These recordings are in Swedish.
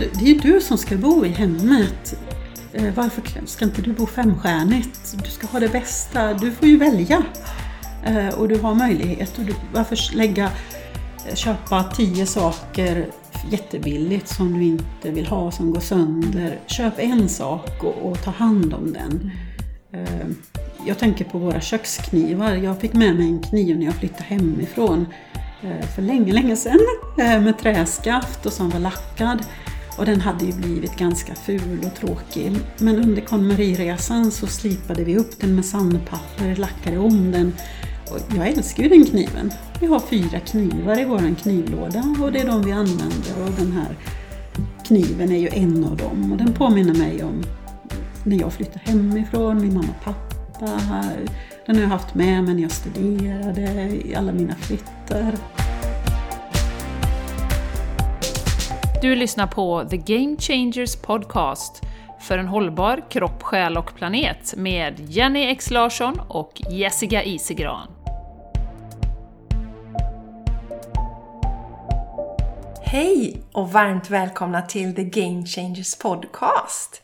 det är ju du som ska bo i hemmet. Eh, varför ska inte du bo femstjärnigt? Du ska ha det bästa. Du får ju välja. Eh, och du har möjlighet. Och du, varför lägga, eh, köpa tio saker jättebilligt som du inte vill ha, som går sönder. Köp en sak och, och ta hand om den. Jag tänker på våra köksknivar. Jag fick med mig en kniv när jag flyttade hemifrån för länge, länge sedan med träskaft och som var lackad. Och den hade ju blivit ganska ful och tråkig. Men under KonMari-resan så slipade vi upp den med sandpapper, lackade om den. Och jag älskar ju den kniven. Vi har fyra knivar i vår knivlåda och det är de vi använder. Och den här kniven är ju en av dem och den påminner mig om när jag flyttade hemifrån, min mamma och pappa. Den har jag haft med mig när jag studerade, i alla mina flyttar. Du lyssnar på The Game Changers Podcast för en hållbar kropp, själ och planet med Jenny X Larsson och Jessica Isegran. Hej och varmt välkomna till The Game Changers Podcast.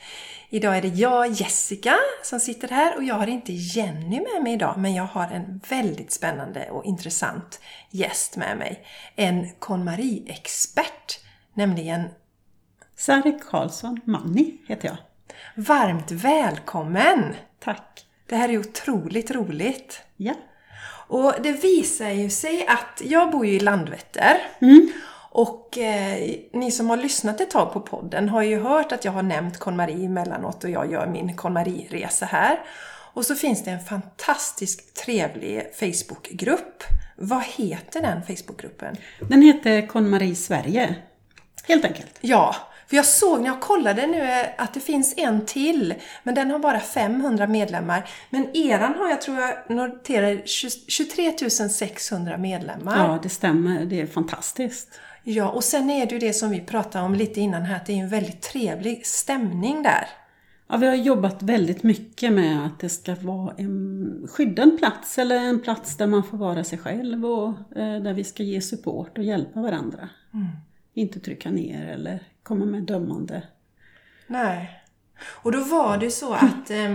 Idag är det jag, Jessica, som sitter här och jag har inte Jenny med mig idag men jag har en väldigt spännande och intressant gäst med mig. En KonMari-expert, nämligen Sari Karlsson Manni heter jag. Varmt välkommen! Tack! Det här är otroligt roligt. Ja. Och det visar ju sig att jag bor ju i Landvetter. Mm. Och eh, ni som har lyssnat ett tag på podden har ju hört att jag har nämnt KonMari emellanåt och jag gör min KonMari-resa här. Och så finns det en fantastiskt trevlig Facebookgrupp. Vad heter den Facebookgruppen? Den heter KonMari Sverige. Helt enkelt. Ja, för jag såg när jag kollade nu att det finns en till, men den har bara 500 medlemmar. Men eran har jag tror jag noterar 23 600 medlemmar. Ja, det stämmer. Det är fantastiskt. Ja, och sen är det ju det som vi pratade om lite innan här, att det är en väldigt trevlig stämning där. Ja, vi har jobbat väldigt mycket med att det ska vara en skyddad plats eller en plats där man får vara sig själv och eh, där vi ska ge support och hjälpa varandra. Inte trycka ner eller komma med dömande. Nej. Och då var det så att eh,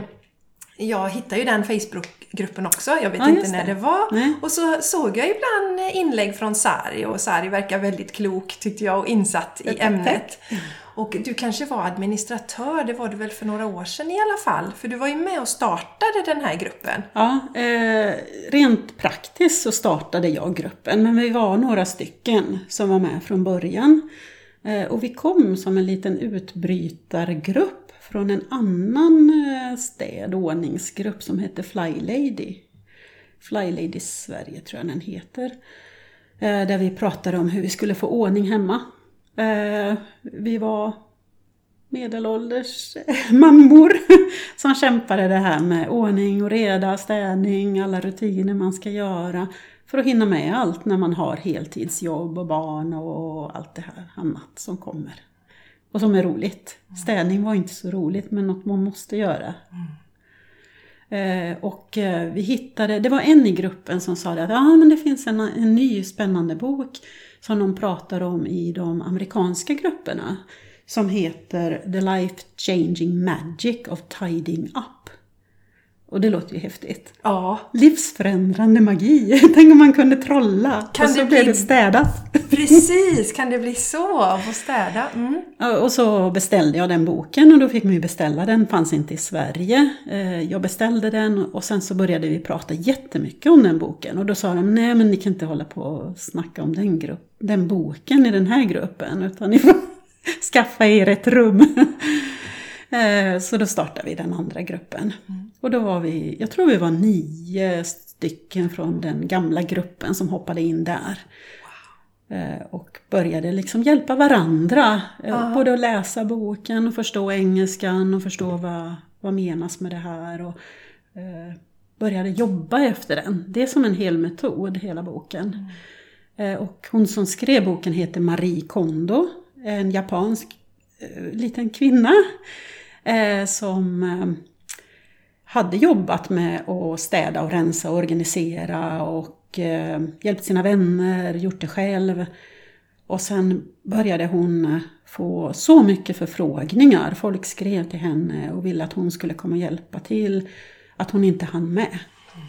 jag hittade ju den Facebookgruppen också. Jag vet Ja, inte när det. det var. Nej. Och så såg jag ibland inlägg från Sari och Sari verkar väldigt klok tyckte jag och insatt i Tack, ämnet. Och du kanske var administratör, det var du väl för några år sedan i alla fall? För du var ju med och startade den här gruppen. Ja, eh, rent praktiskt så startade jag gruppen, men vi var några stycken som var med från början. Eh, och vi kom som en liten utbrytargrupp från en annan eh, städordningsgrupp som hette Fly Lady. Fly Lady Sverige tror jag den heter. Eh, där vi pratade om hur vi skulle få ordning hemma. Eh, vi var medelålders mammor som kämpade det här med ordning och reda, städning, alla rutiner man ska göra för att hinna med allt när man har heltidsjobb och barn och allt det här annat som kommer. Och som är roligt. Städning var inte så roligt men något man måste göra. Eh, och eh, vi hittade, det var en i gruppen som sa att ja, men det finns en, en ny spännande bok som de pratar om i de amerikanska grupperna som heter The Life Changing Magic of Tidying Up. Och det låter ju häftigt. Ja, Livsförändrande magi. Tänk om man kunde trolla Kan och så det blev bli- det städat. precis! Kan det bli så? Att få städa? Mm. Och så beställde jag den boken och då fick man ju beställa den, fanns inte i Sverige. Eh, Jag beställde den och sen så började vi prata jättemycket om den boken. Och då sa de, nej men ni kan inte hålla på och snacka om den, grupp, den boken i den här gruppen, utan ni får skaffa er ett rum. Eh, Så då startade vi den andra gruppen. Och då var vi, jag tror vi var nio stycken från den gamla gruppen som hoppade in där. Eh, Och började liksom hjälpa varandra. eh, Både att läsa boken och förstå engelskan och förstå vad, vad menas med det här. Och eh, började jobba efter den. Det är som en hel metod, hela boken. Eh, Och hon som skrev boken heter Marie Kondo. En japansk eh, liten kvinna. Eh, som eh, hade jobbat med att städa och rensa och organisera och eh, hjälpt sina vänner, gjort det själv. Och sen började hon eh, få så mycket förfrågningar. Folk skrev till henne och ville att hon skulle komma och hjälpa till. Att hon inte hann med.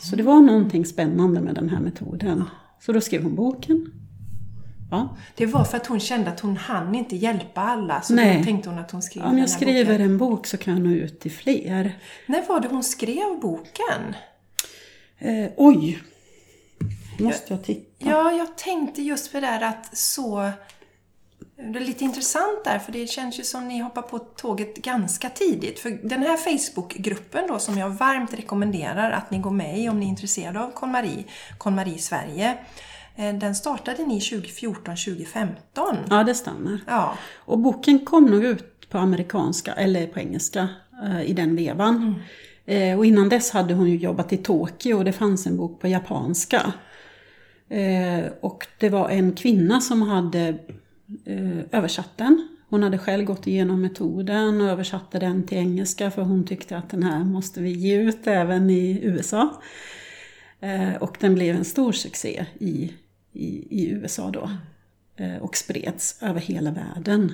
Så det var någonting spännande med den här metoden. Så då skrev hon boken. Ja. Det var för att hon kände att hon hann inte hjälpa alla. Så Nej. då tänkte hon att hon skrev Om jag skriver boken. en bok så kan jag nå ut till fler. När var det hon skrev boken? Eh, oj! Måste jag titta? Ja, jag tänkte just på det där att så... Det är lite intressant där, för det känns ju som ni hoppar på tåget ganska tidigt. För den här Facebookgruppen då, som jag varmt rekommenderar att ni går med i om ni är intresserade av KonMari, KonMari Sverige. Eh, Den startade ni 2014-2015. Ja, det stämmer. Ja. Och boken kom nog ut på amerikanska, eller på engelska, eh, i den vevan. Eh, och innan dess hade hon ju jobbat i Tokyo och det fanns en bok på japanska. Och det var en kvinna som hade översatt den. Hon hade själv gått igenom metoden och översatte den till engelska för hon tyckte att den här måste vi ge ut även i USA. Eh, och den blev en stor succé i, i, i USA då. Eh, och spreds över hela världen.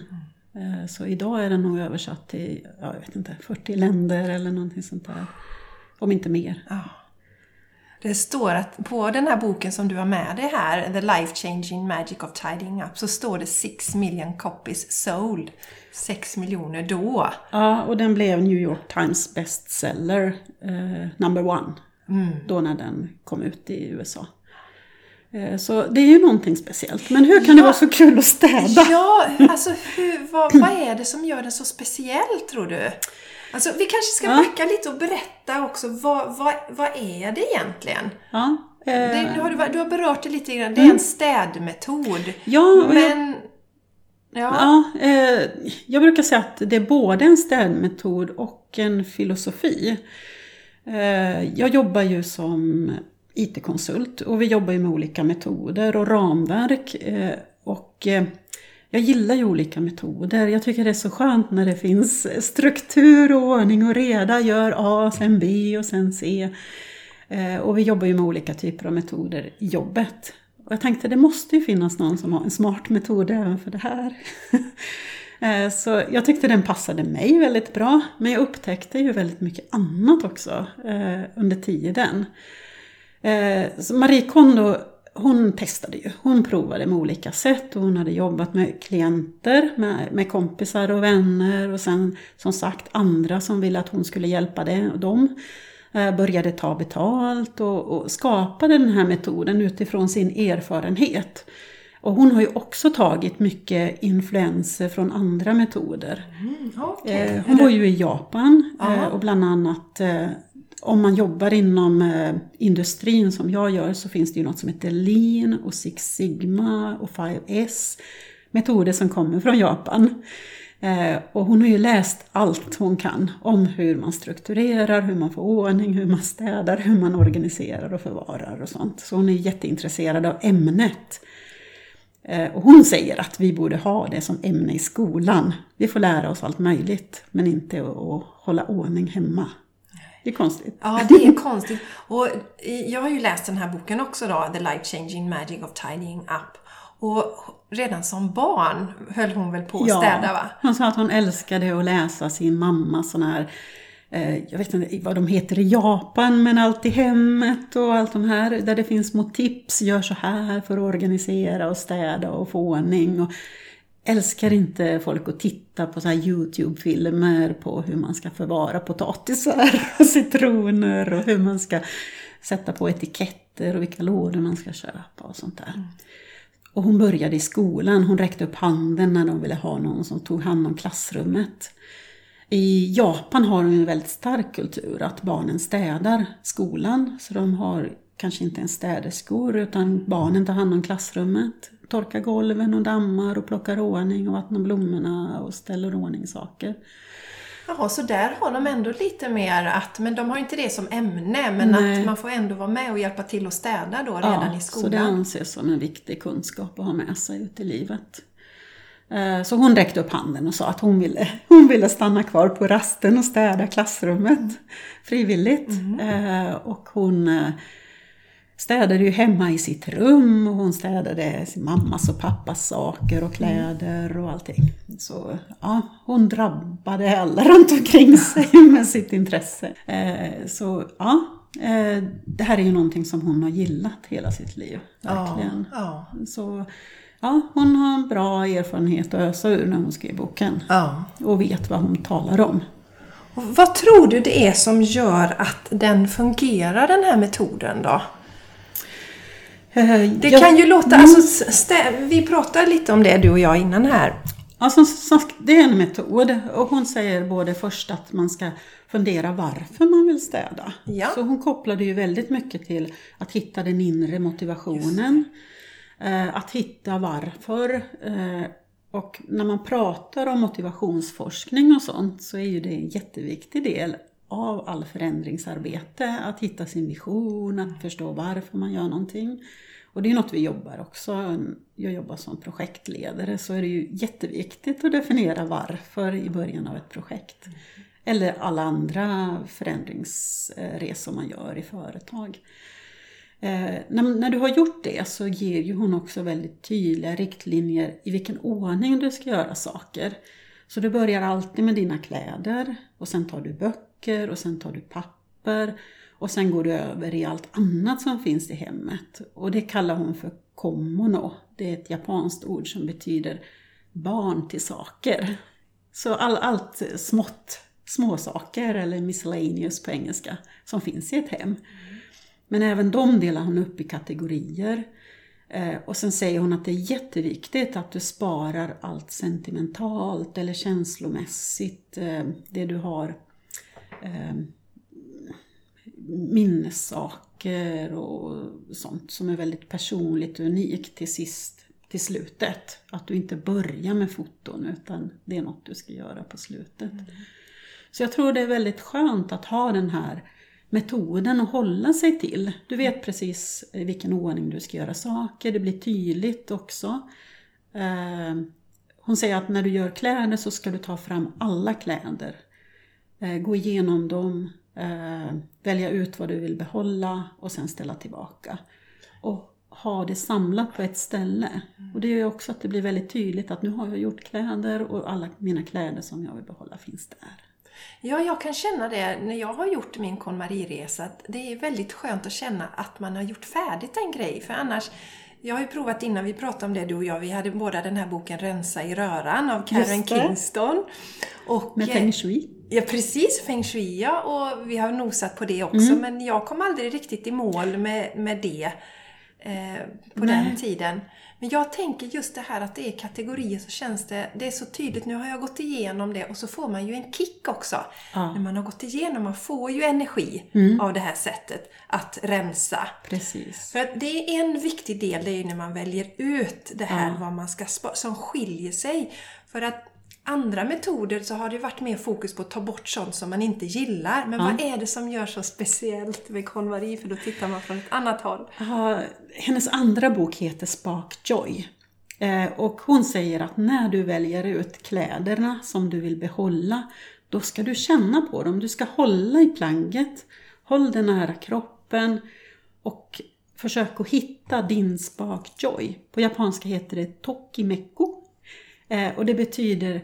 Eh, Så idag är den nog översatt till, ja, jag vet inte, 40 länder eller någonting sånt där. Om inte mer. Det står att på den här boken som du har med dig här, The Life Changing Magic of Tidying Up, så står det 6 million copies sold. 6 miljoner då. Ja, och den blev New York Times bestseller, eh, number one. Då när den kom ut i USA. Eh, så det är ju någonting speciellt. Men hur kan det Ja. vara så kul att städa? Ja, alltså hur, vad, vad är det som gör den så speciell tror du? Alltså vi kanske ska Ja. backa lite och berätta också, vad, vad, vad är det egentligen? Ja, eh, Det, nu har du, du har berört det lite grann, det är en städmetod. ja, och jag, Men... Ja. ja eh, jag brukar säga att det är både en städmetod och en filosofi. Eh, jag jobbar ju som IT-konsult och vi jobbar ju med olika metoder och ramverk. Eh, och eh, jag gillar ju olika metoder. Jag tycker det är så skönt när det finns struktur och ordning och reda. Gör A, sen B och sen C. Och vi jobbar ju med olika typer av metoder i jobbet. Och jag tänkte det måste ju finnas någon som har en smart metod även för det här. Eh, så jag tyckte den passade mig väldigt bra. Men jag upptäckte ju väldigt mycket annat också eh, under tiden. Eh, så Marie Kondo, hon testade ju. Hon provade med olika sätt och hon hade jobbat med klienter, med, med kompisar och vänner och sen som sagt andra som ville att hon skulle hjälpa det, och dem. Eh, Började ta betalt och, och skapade den här metoden utifrån sin erfarenhet. Och hon har ju också tagit mycket influenser från andra metoder. Mm, okej. Eh, hon var ju i Japan Ja. eh, och bland annat eh, om man jobbar inom industrin som jag gör så finns det ju något som heter Lean och Six Sigma och 5S. Metoder som kommer från Japan. Och hon har ju läst allt hon kan om hur man strukturerar, hur man får ordning, hur man städar, hur man organiserar och förvarar och sånt. Så hon är jätteintresserad av ämnet. Eh, Och hon säger att vi borde ha det som ämne i skolan. Vi får lära oss allt möjligt, men inte att hålla ordning hemma. Det är konstigt. Ja, det är konstigt. Och jag har ju läst den här boken också då, The Life Changing Magic of Tidying Up. Och redan som barn höll hon väl på att städa va? Hon sa att hon älskade att läsa sin mamma sådana här, Eh, jag vet inte vad de heter i Japan, men allt i hemmet och allt de här, där det finns små tips, gör så här för att organisera och städa och få ordning. Och älskar inte folk att titta på så här YouTube-filmer på hur man ska förvara potatisar och citroner och hur man ska sätta på etiketter och vilka lådor man ska köpa och sånt där. Och hon började i skolan, hon räckte upp handen när de ville ha någon som tog hand om klassrummet. I Japan har de en väldigt stark kultur att barnen städar skolan. Så de har kanske inte ens städerskor utan barnen tar hand om klassrummet. Torkar golven och dammar och plockar ordning och vattnar blommorna och ställer ordning saker. Jaha, så där har de ändå lite mer att, men de har inte det som ämne, men Nej. att man får ändå vara med och hjälpa till att städa då redan i Så det skolan. anses som en viktig kunskap att ha med sig ut i livet. Eh, Så hon räckte upp handen och sa att hon ville, hon ville stanna kvar på rasten och städa klassrummet frivilligt. Mm. Eh, Och hon, eh, städade ju hemma i sitt rum och hon städade sin mammas och pappas saker och kläder och allting. Så ja, hon drabbade alla runt omkring sig med sitt intresse. Så ja, det här är ju någonting som hon har gillat hela sitt liv. Verkligen. Ja, Så ja, hon har en bra erfarenhet att ösa ur när hon skrev boken. ja. Och vet vad hon talar om. Och vad tror du det är som gör att den fungerar, den här metoden då? Eh, Det kan ju låta, alltså, stä- vi pratade lite om det du och jag innan här. Sagt, det är en metod och hon säger både först att man ska fundera varför man vill städa. Ja. Så hon kopplade ju väldigt mycket till att hitta den inre motivationen. Eh, Eh, att hitta varför. Eh, och när man pratar om motivationsforskning och sånt så är ju det en jätteviktig del av all förändringsarbete. Att hitta sin vision, att förstå varför man gör någonting. Och det är något vi jobbar också. Jag jobbar som projektledare så är det ju jätteviktigt att definiera varför i början av ett projekt. Eller alla andra förändringsresor man gör i företag. Eh, när, när du har gjort det så ger ju hon också väldigt tydliga riktlinjer i vilken ordning du ska göra saker. Så du börjar alltid med dina kläder och sen tar du böcker och sen tar du papper och sen går du över i allt annat som finns i hemmet. Och det kallar hon för komono. Det är ett japanskt ord som betyder barn till saker. Så all, allt smått, små saker eller miscellaneous på engelska som finns i ett hem. Men även de delar hon upp i kategorier. Eh, och sen säger hon att det är jätteviktigt att du sparar allt sentimentalt eller känslomässigt. Eh, det du har eh, minnessaker och sånt som är väldigt personligt och unikt till sist, till slutet. Att du inte börjar med foton utan det är något du ska göra på slutet. Så jag tror det är väldigt skönt att ha den här metoden att hålla sig till. Du vet precis i vilken ordning du ska göra saker, det blir tydligt också. Eh, hon säger att när du gör kläder så ska du ta fram alla kläder. Eh, gå igenom dem, eh, välja ut vad du vill behålla och sen ställa tillbaka. Och ha det samlat på ett ställe. Och det gör också att det blir väldigt tydligt att nu har jag gjort kläder och alla mina kläder som jag vill behålla finns där. Ja, jag kan känna det när jag har gjort min KonMari-resa. Det är väldigt skönt att känna att man har gjort färdigt en grej. För annars, jag har ju provat innan vi pratade om det du och jag. Vi hade båda den här boken Rensa i röran av Karen. Kingston. Och, Med eh, feng shui. Ja, precis. Feng shui, ja. Och vi har nosat på det också. Mm. Men jag kom aldrig riktigt i mål med, med det eh, på Nej. den tiden. Men jag tänker just det här att det är kategorier så känns det, det är så tydligt. Nu har jag gått igenom det och så får man ju en kick också. Ja. När man har gått igenom, man får ju energi Mm. av det här sättet att rensa. Precis. För att det är en viktig del, det är ju när man väljer ut det här Ja. vad man ska spara, som skiljer sig. För att andra metoder så har det varit mer fokus på att ta bort sånt som man inte gillar. Men Ja. vad är det som gör så speciellt med KonMari? För då tittar man från ett annat håll. Ja, hennes andra bok heter Spark Joy. Eh, och hon säger att när du väljer ut kläderna som du vill behålla, då ska du känna på dem. Du ska hålla i plagget, håll det nära kroppen och försök att hitta din Spark Joy. På japanska heter det Tokimeko. Eh, och det betyder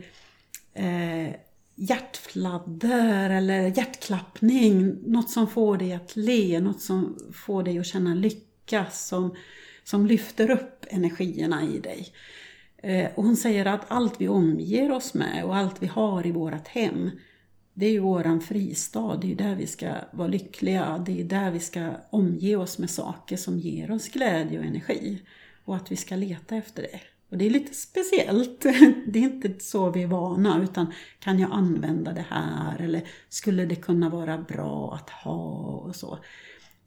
eh, hjärtfladder eller hjärtklappning. Något som får dig att le, något som får dig att känna lycka, som, som lyfter upp energierna i dig. Eh, och hon säger att allt vi omger oss med och allt vi har i vårt hem, det är ju våran fristad, det är ju där vi ska vara lyckliga, det är där vi ska omge oss med saker som ger oss glädje och energi. Och att vi ska leta efter det. Och det är lite speciellt. Det är inte så vi är vana, utan kan jag använda det här? Eller skulle det kunna vara bra att ha? Och så.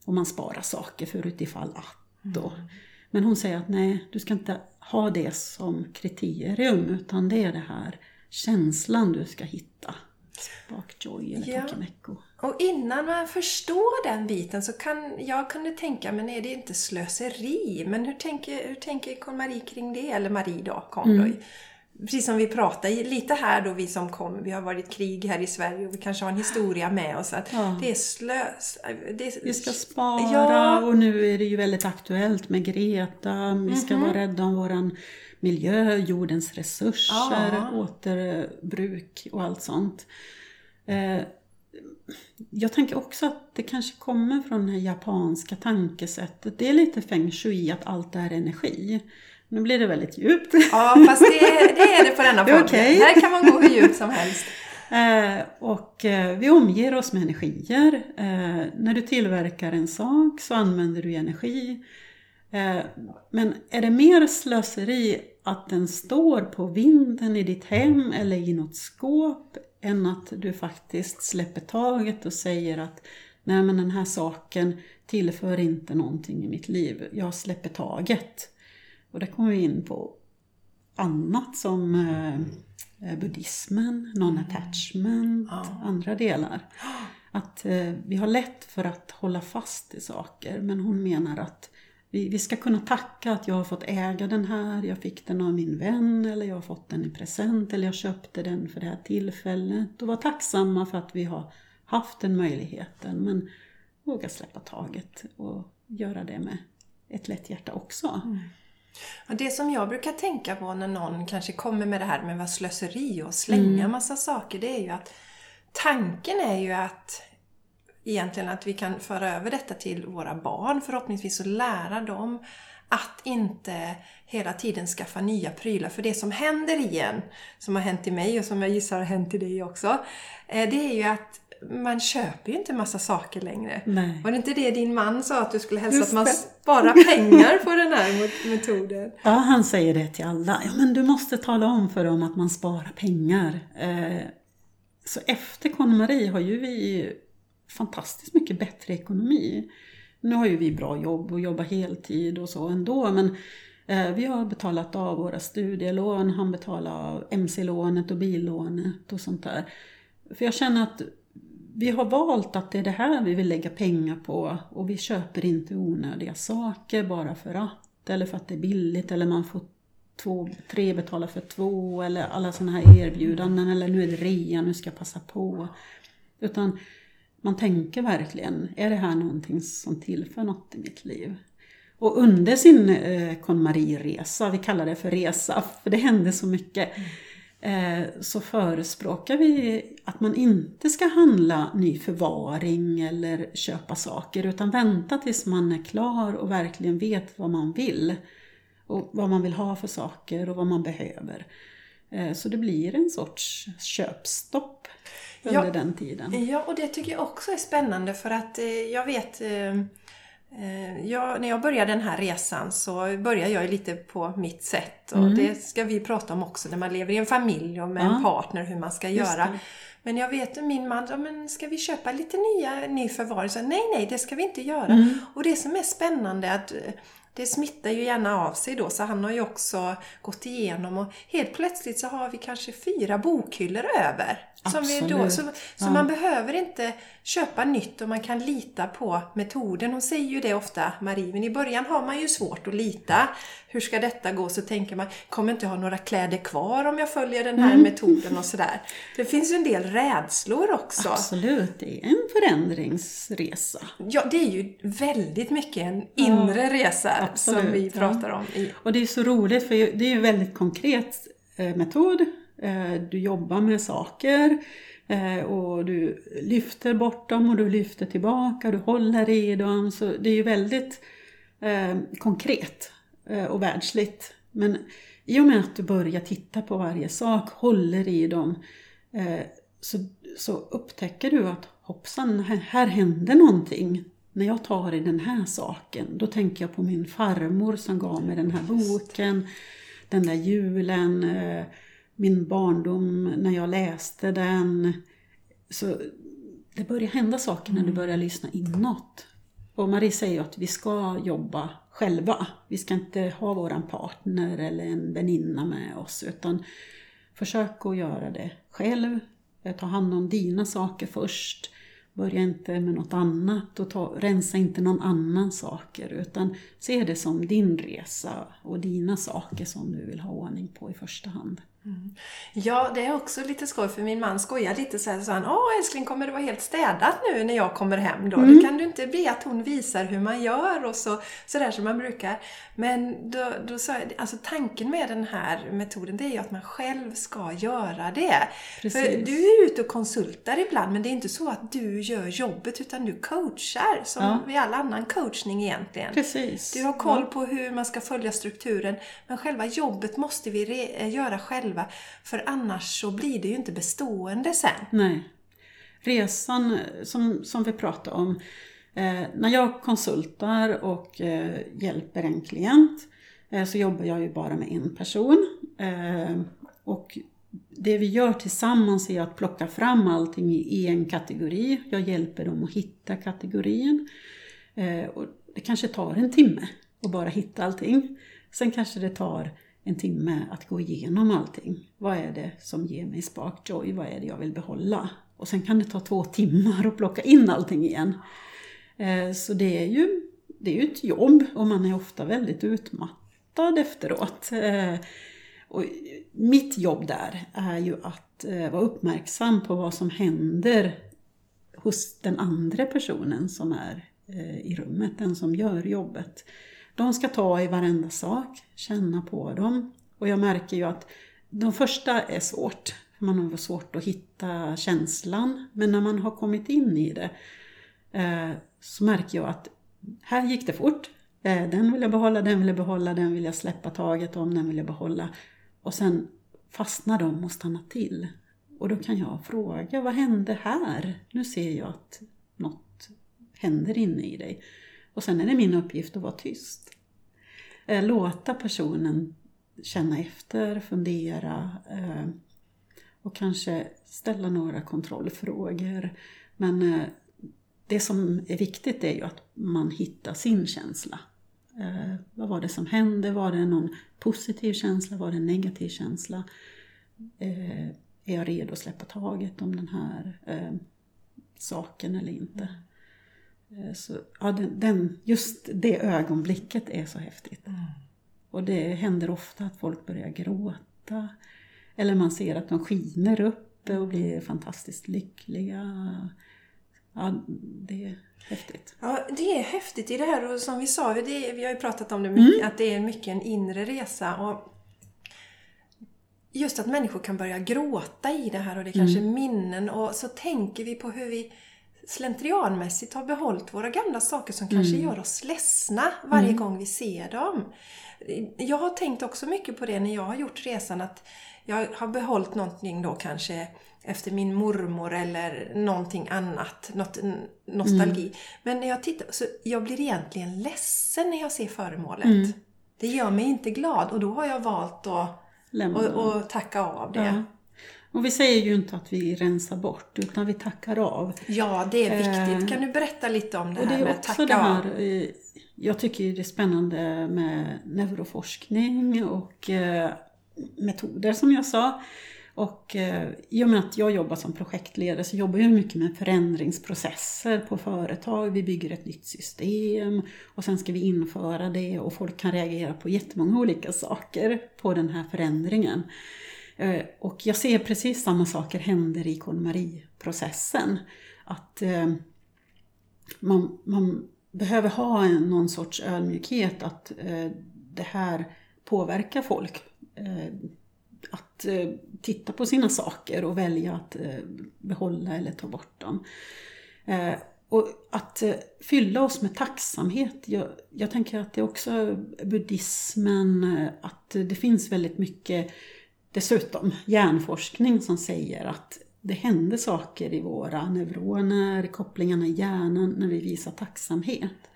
Och man sparar saker för utifall att då. Men hon säger att nej, du ska inte ha det som kriterium, utan det är det här känslan du ska hitta. Spark joy eller Ja. tokimeko. Och innan man förstår den biten så kan jag kunde tänka, men är det inte slöseri? Men hur tänker, hur tänker KonMari kring det? Eller Marie då, Kondoy? precis som vi pratar lite här då, vi som kommer, vi har varit krig här i Sverige och vi kanske har en historia med oss. Att Ja. Det är slös... Det är, Vi ska spara Ja. och nu är det ju väldigt aktuellt med Greta. Vi ska vara rädda om våran miljö, jordens resurser, Ja. återbruk och allt sånt. Eh, Jag tänker också att det kanske kommer från det här japanska tankesättet. Det är lite feng shui att allt är energi. Nu blir det väldigt djupt. Ja, fast det, det är det på denna podden. okej. Här kan man gå hur djupt som helst. Eh, och eh, vi omger oss med energier. Eh, när du tillverkar en sak så använder du energi. Eh, men är det mer slöseri att den står på vinden i ditt hem eller i något skåp än att du faktiskt släpper taget och säger att nej men den här saken tillför inte någonting i mitt liv. Jag släpper taget. Och där kommer vi in på annat som eh, buddhismen, non-attachment, Ja. andra delar. Att eh, vi har lätt för att hålla fast i saker men hon menar att vi, vi ska kunna tacka att jag har fått äga den här, jag fick den av min vän eller jag har fått den i present eller jag köpte den för det här tillfället och vara tacksamma för att vi har haft den möjligheten. Men våga släppa taget och göra det med ett lätt hjärta också. Ja, det som jag brukar tänka på när någon kanske kommer med det här med vad slöseri och slänga massa saker, det är ju att tanken är ju att egentligen att vi kan föra över detta till våra barn förhoppningsvis och lära dem att inte hela tiden skaffa nya prylar. För det som händer igen, som har hänt i mig och som jag gissar har hänt i dig också, eh, det är ju att man köper ju inte massa saker längre. Nej. Var det inte det din man sa att du skulle hälsa Just att man det. sparar pengar på den här metoden? Ja, han säger det till alla. Ja, men du måste tala om för dem att man sparar pengar. Eh, så efter KonMari har ju vi fantastiskt mycket bättre ekonomi. Nu har ju vi bra jobb och jobbar heltid och så ändå, men eh, vi har betalat av våra studielån, han betalar av MC-lånet och billånet och sånt där. För jag känner att vi har valt att det är det här vi vill lägga pengar på och vi köper inte onödiga saker bara för att eller för att det är billigt eller man får två, tre betala för två eller alla sådana här erbjudanden eller nu är det rea, nu ska jag passa på. Utan man tänker verkligen, är det här någonting som tillför något i mitt liv? Och under sin eh, KonMari-resa, vi kallar det för resa, för det hände så mycket, eh, så förespråkar vi att man inte ska handla ny förvaring eller köpa saker, utan vänta tills man är klar och verkligen vet vad man vill. Och vad man vill ha för saker och vad man behöver. Eh, så det blir en sorts köpstopp under Ja. den tiden. Ja, och det tycker jag också är spännande för att eh, jag vet eh, eh, jag, när jag började den här resan så började jag lite på mitt sätt och det ska vi prata om också när man lever i en familj och med Ja. en partner hur man ska Just göra. det. Men jag vet min man, ja, men ska vi köpa lite nya, ny förvaring? Så, nej, nej, det ska vi inte göra. Mm. Och det som är spännande är att det smittar ju gärna av sig då, så han har ju också gått igenom och helt plötsligt så har vi kanske fyra bokhyllor över. Som vi då, så så man behöver inte köpa nytt och man kan lita på metoden. Hon säger ju det ofta, Marie, men i början har man ju svårt att lita. Hur ska detta gå? Så tänker man, kommer inte ha några kläder kvar om jag följer den här metoden och sådär. Det finns ju en del rädslor också. Absolut, det är en förändringsresa. Ja, det är ju väldigt mycket en inre resa absolut, som vi ja. pratar om. I, Och det är så roligt för det är ju en väldigt konkret eh, metod. Eh, Du jobbar med saker eh, och du lyfter bort dem och du lyfter tillbaka, du håller i dem. Så det är ju väldigt eh, konkret och världsligt. Men i och med att du börjar titta på varje sak, håller i dem, så, så upptäcker du att hoppsan, här, här hände någonting. När jag tar i den här saken, då tänker jag på min farmor som gav mig den här boken, den där julen, min barndom när jag läste den. Så det börjar hända saker när du börjar lyssna inåt. Och Marie säger att vi ska jobba själva. Vi ska inte ha våran partner eller en väninna med oss utan försök att göra det själv. Ta hand om dina saker först. Börja inte med något annat och ta, rensa inte någon annan saker utan se det som din resa och dina saker som du vill ha ordning på i första hand. Ja, det är också lite skoj för min man skojar lite så här, så han, Åh älskling, kommer det vara helt städat nu när jag kommer hem då? Mm. Då kan du inte be att hon visar hur man gör och så, så där som man brukar. Men då, då sa jag, alltså tanken med den här metoden det är ju att man själv ska göra det. Precis. För du är ute och konsultar ibland, men det är inte så att du gör jobbet utan du coachar som Ja. vid all annan coachning egentligen. Precis. Du har koll Ja. på hur man ska följa strukturen. Men själva jobbet måste vi eh, göra själva. För annars så blir det ju inte bestående sen. Nej. Resan eh, som, som vi pratade om. Eh, när jag konsultar och eh, hjälper en klient eh, så jobbar jag ju bara med en person. Eh, och det vi gör tillsammans är att plocka fram allting i en kategori. Jag hjälper dem att hitta kategorin. Eh, och det kanske tar en timme att bara hitta allting. Sen kanske det tar en timme att gå igenom allting. Vad är det som ger mig spark joy? Vad är det jag vill behålla? Och sen kan det ta två timmar att plocka in allting igen. Eh, så det är ju det är ju ett jobb och man är ofta väldigt utmattad efteråt. Eh, och mitt jobb där är ju att eh, vara uppmärksam på vad som händer hos den andra personen som är i rummet, den som gör jobbet. De ska ta i varenda sak, känna på dem. Och jag märker ju att de första är svårt, man har svårt att hitta känslan. Men när man har kommit in i det eh, så märker jag att här gick det fort. Eh, den vill jag behålla, den vill jag behålla, den vill jag släppa taget om, den vill jag behålla. Och sen fastnar de och stannar till. Och då kan jag fråga, vad hände här? Nu ser jag att något händer inne i dig. Och sen är det min uppgift att vara tyst. Eh, låta personen känna efter, fundera eh, och kanske ställa några kontrollfrågor. Men eh, det som är viktigt är ju att man hittar sin känsla. Vad var det som hände? Var det någon positiv känsla? Var det en negativ känsla? Är jag redo att släppa taget om den här saken eller inte? Eh, så, ja, den, just det ögonblicket är så häftigt. Och det händer ofta att folk börjar gråta. Eller man ser att de skiner upp och blir fantastiskt lyckliga. Ja, det är häftigt. Ja, det är häftigt i det här och som vi sa, det vi har ju pratat om det mycket, att det är mycket en inre resa. Och just att människor kan börja gråta i det här och det är kanske minnen och så tänker vi på hur vi slentrianmässigt har behållit våra gamla saker som kanske gör oss ledsna varje gång vi ser dem. Jag har tänkt också mycket på det när jag har gjort resan att jag har behållit någonting då kanske efter min mormor eller någonting annat, något nostalgi. Men när jag tittar så jag blir egentligen ledsen när jag ser föremålet. Det gör mig inte glad och då har jag valt att och, och tacka av det. Ja. Ja. Och vi säger ju inte att vi rensar bort, utan vi tackar av. det är viktigt. Eh, Kan du berätta lite om det här är med också tacka det av? här, eh, jag tycker det är spännande med neuroforskning och eh, metoder som jag sa. Och eh, i och med att jag jobbar som projektledare så jobbar jag mycket med förändringsprocesser på företag. Vi bygger ett nytt system och sen ska vi införa det och folk kan reagera på jättemånga olika saker på den här förändringen. Eh, och jag ser precis samma saker händer i KonMari-processen. Att eh, man, man behöver ha en, någon sorts ödmjukhet att eh, det här påverkar folk. Eh, att eh, titta på sina saker och välja att eh, behålla eller ta bort dem. Eh, och att eh, fylla oss med tacksamhet. Jag, jag tänker att det är också buddhismen, eh, att det finns väldigt mycket dessutom hjärnforskning som säger att det händer saker i våra neuroner, kopplingarna i hjärnan när vi visar tacksamhet.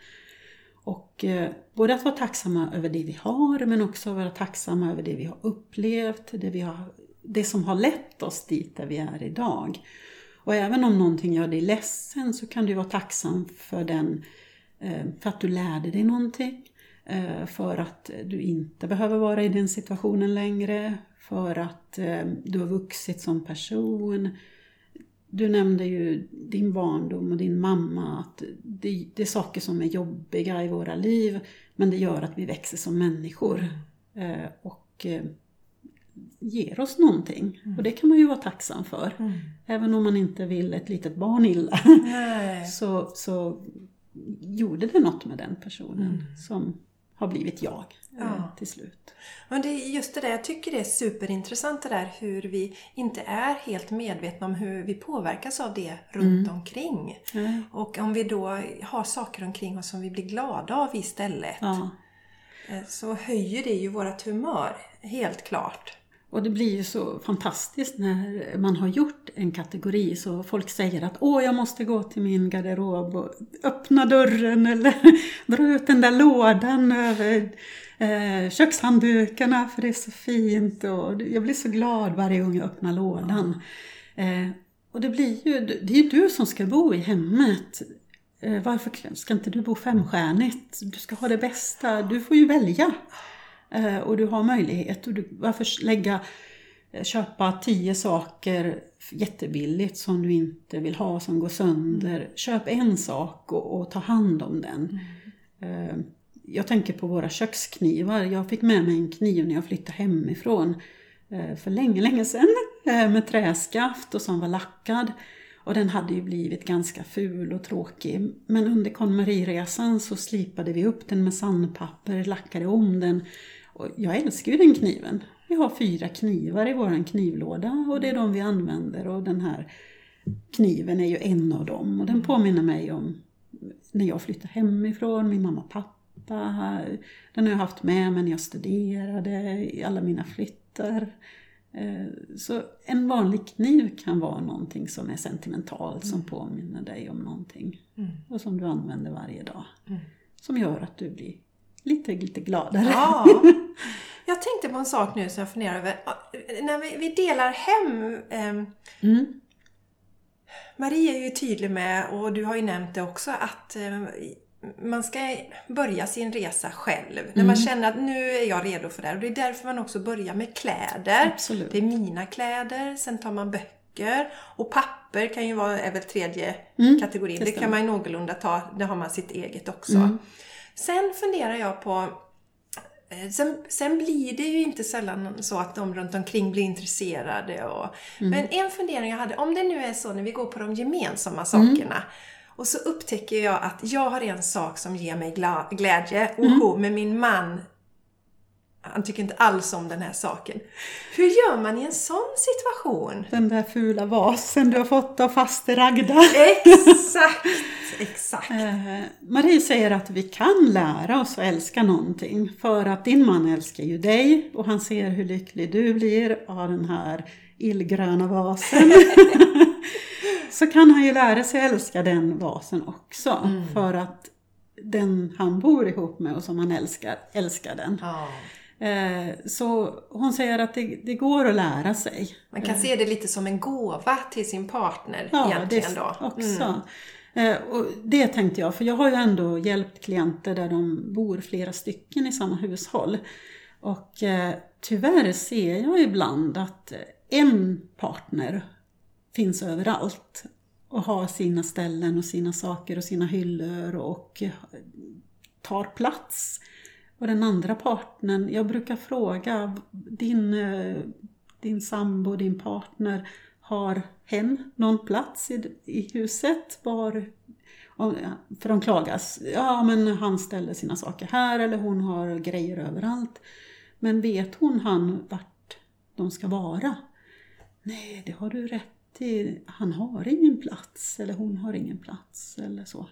Och eh, både att vara tacksamma över det vi har men också att vara tacksamma över det vi har upplevt, det, vi har, det som har lett oss dit där vi är idag. Och även om någonting gör dig ledsen så kan du vara tacksam för, den, eh, för att du lärde dig någonting. Eh, för att du inte behöver vara i den situationen längre. För att eh, du har vuxit som person. Du nämnde ju din barndom och din mamma. Att det, det är saker som är jobbiga i våra liv. Men det gör att vi växer som människor. Eh, Och eh, ger oss någonting. Och det kan man ju vara tacksam för. Mm. Även om man inte vill ett litet barn illa. Så, så gjorde det något med den personen som har blivit jag eh, Ja. till slut. Men det är just det där, jag tycker det är superintressant det där hur vi inte är helt medvetna om hur vi påverkas av det runt omkring. Nej. Och om vi då har saker omkring oss som vi blir glada av istället Ja. eh, så höjer det ju vårt humör, helt klart. Och det blir ju så fantastiskt när man har gjort en kategori så folk säger att åh, jag måste gå till min garderob och öppna dörren eller dra ut den där lådan över eh, kökshanddukarna för det är så fint och jag blir så glad varje gång jag öppnar lådan. Eh, och det blir ju, det är ju du som ska bo i hemmet. Eh, varför ska inte du bo femstjärnigt? Du ska ha det bästa, du får ju välja. Eh, och du har möjlighet. Och du, varför lägga, eh, köpa tio saker jättebilligt som du inte vill ha, som går sönder. Köp en sak och, och ta hand om den. Eh, jag tänker på våra köksknivar. Jag fick med mig en kniv när jag flyttade hemifrån för länge, länge sedan. Med träskaft och som var lackad. Och den hade ju blivit ganska ful och tråkig. Men under konmariresan så slipade vi upp den med sandpapper, lackade om den. Och jag älskar ju den kniven. Vi har fyra knivar i våran knivlåda och det är de vi använder. Och den här kniven är ju en av dem. Och den påminner mig om när jag flyttade hemifrån, min mamma och pappa. Den har jag haft med mig när jag studerade, i alla mina flyttar. Eh, Så en vanlig kniv kan vara någonting som är sentimentalt, som påminner dig om någonting. Och som du använder varje dag. Som gör att du blir lite, lite gladare. Ja. Jag tänkte på en sak nu som jag funderar över. När vi, vi delar hem ehm, Mm. Marie är ju tydlig med, och du har ju nämnt det också, att eh, man ska börja sin resa själv. När man känner att nu är jag redo för det här. Och det är därför man också börjar med kläder. Absolut. Det är mina kläder, sen tar man böcker. Och papper kan ju vara, är väl tredje kategorin. det Det, kan man ju någorlunda ta, där har man sitt eget också. Sen funderar jag på Eh, Sen, sen blir det ju inte sällan så att de runt omkring blir intresserade. Och, Men en fundering jag hade, om det nu är så när vi går på de gemensamma sakerna och så upptäcker jag att jag har en sak som ger mig glädje, oho, men min man han tycker inte alls om den här saken. Hur gör man i en sån situation? Den där fula vasen du har fått av faster Ragda. Exakt! Exakt. Eh, Marie säger att vi kan lära oss att älska någonting för att din man älskar ju dig och han ser hur lycklig du blir av den här illgröna vasen. Så kan han ju lära sig älska den vasen också för att den han bor ihop med och som han älskar, älskar den. Ja. Eh, Så hon säger att det, det går att lära sig. Man kan se det lite som en gåva till sin partner Ja, egentligen då. Mm. också. Eh, Och det tänkte jag, för jag har ju ändå hjälpt klienter där de bor flera stycken i samma hushåll. Och eh, tyvärr ser jag ibland att en partner finns överallt och har sina ställen och sina saker och sina hyllor och eh, tar plats. Och den andra partnern, jag brukar fråga din, eh, din sambo, din partner, har hen någon plats i, i huset? Var, för de klagas, ja men han ställer sina saker här eller hon har grejer överallt. Men vet hon han vart de ska vara? Nej, det har du rätt i. Han har ingen plats eller hon har ingen plats eller så.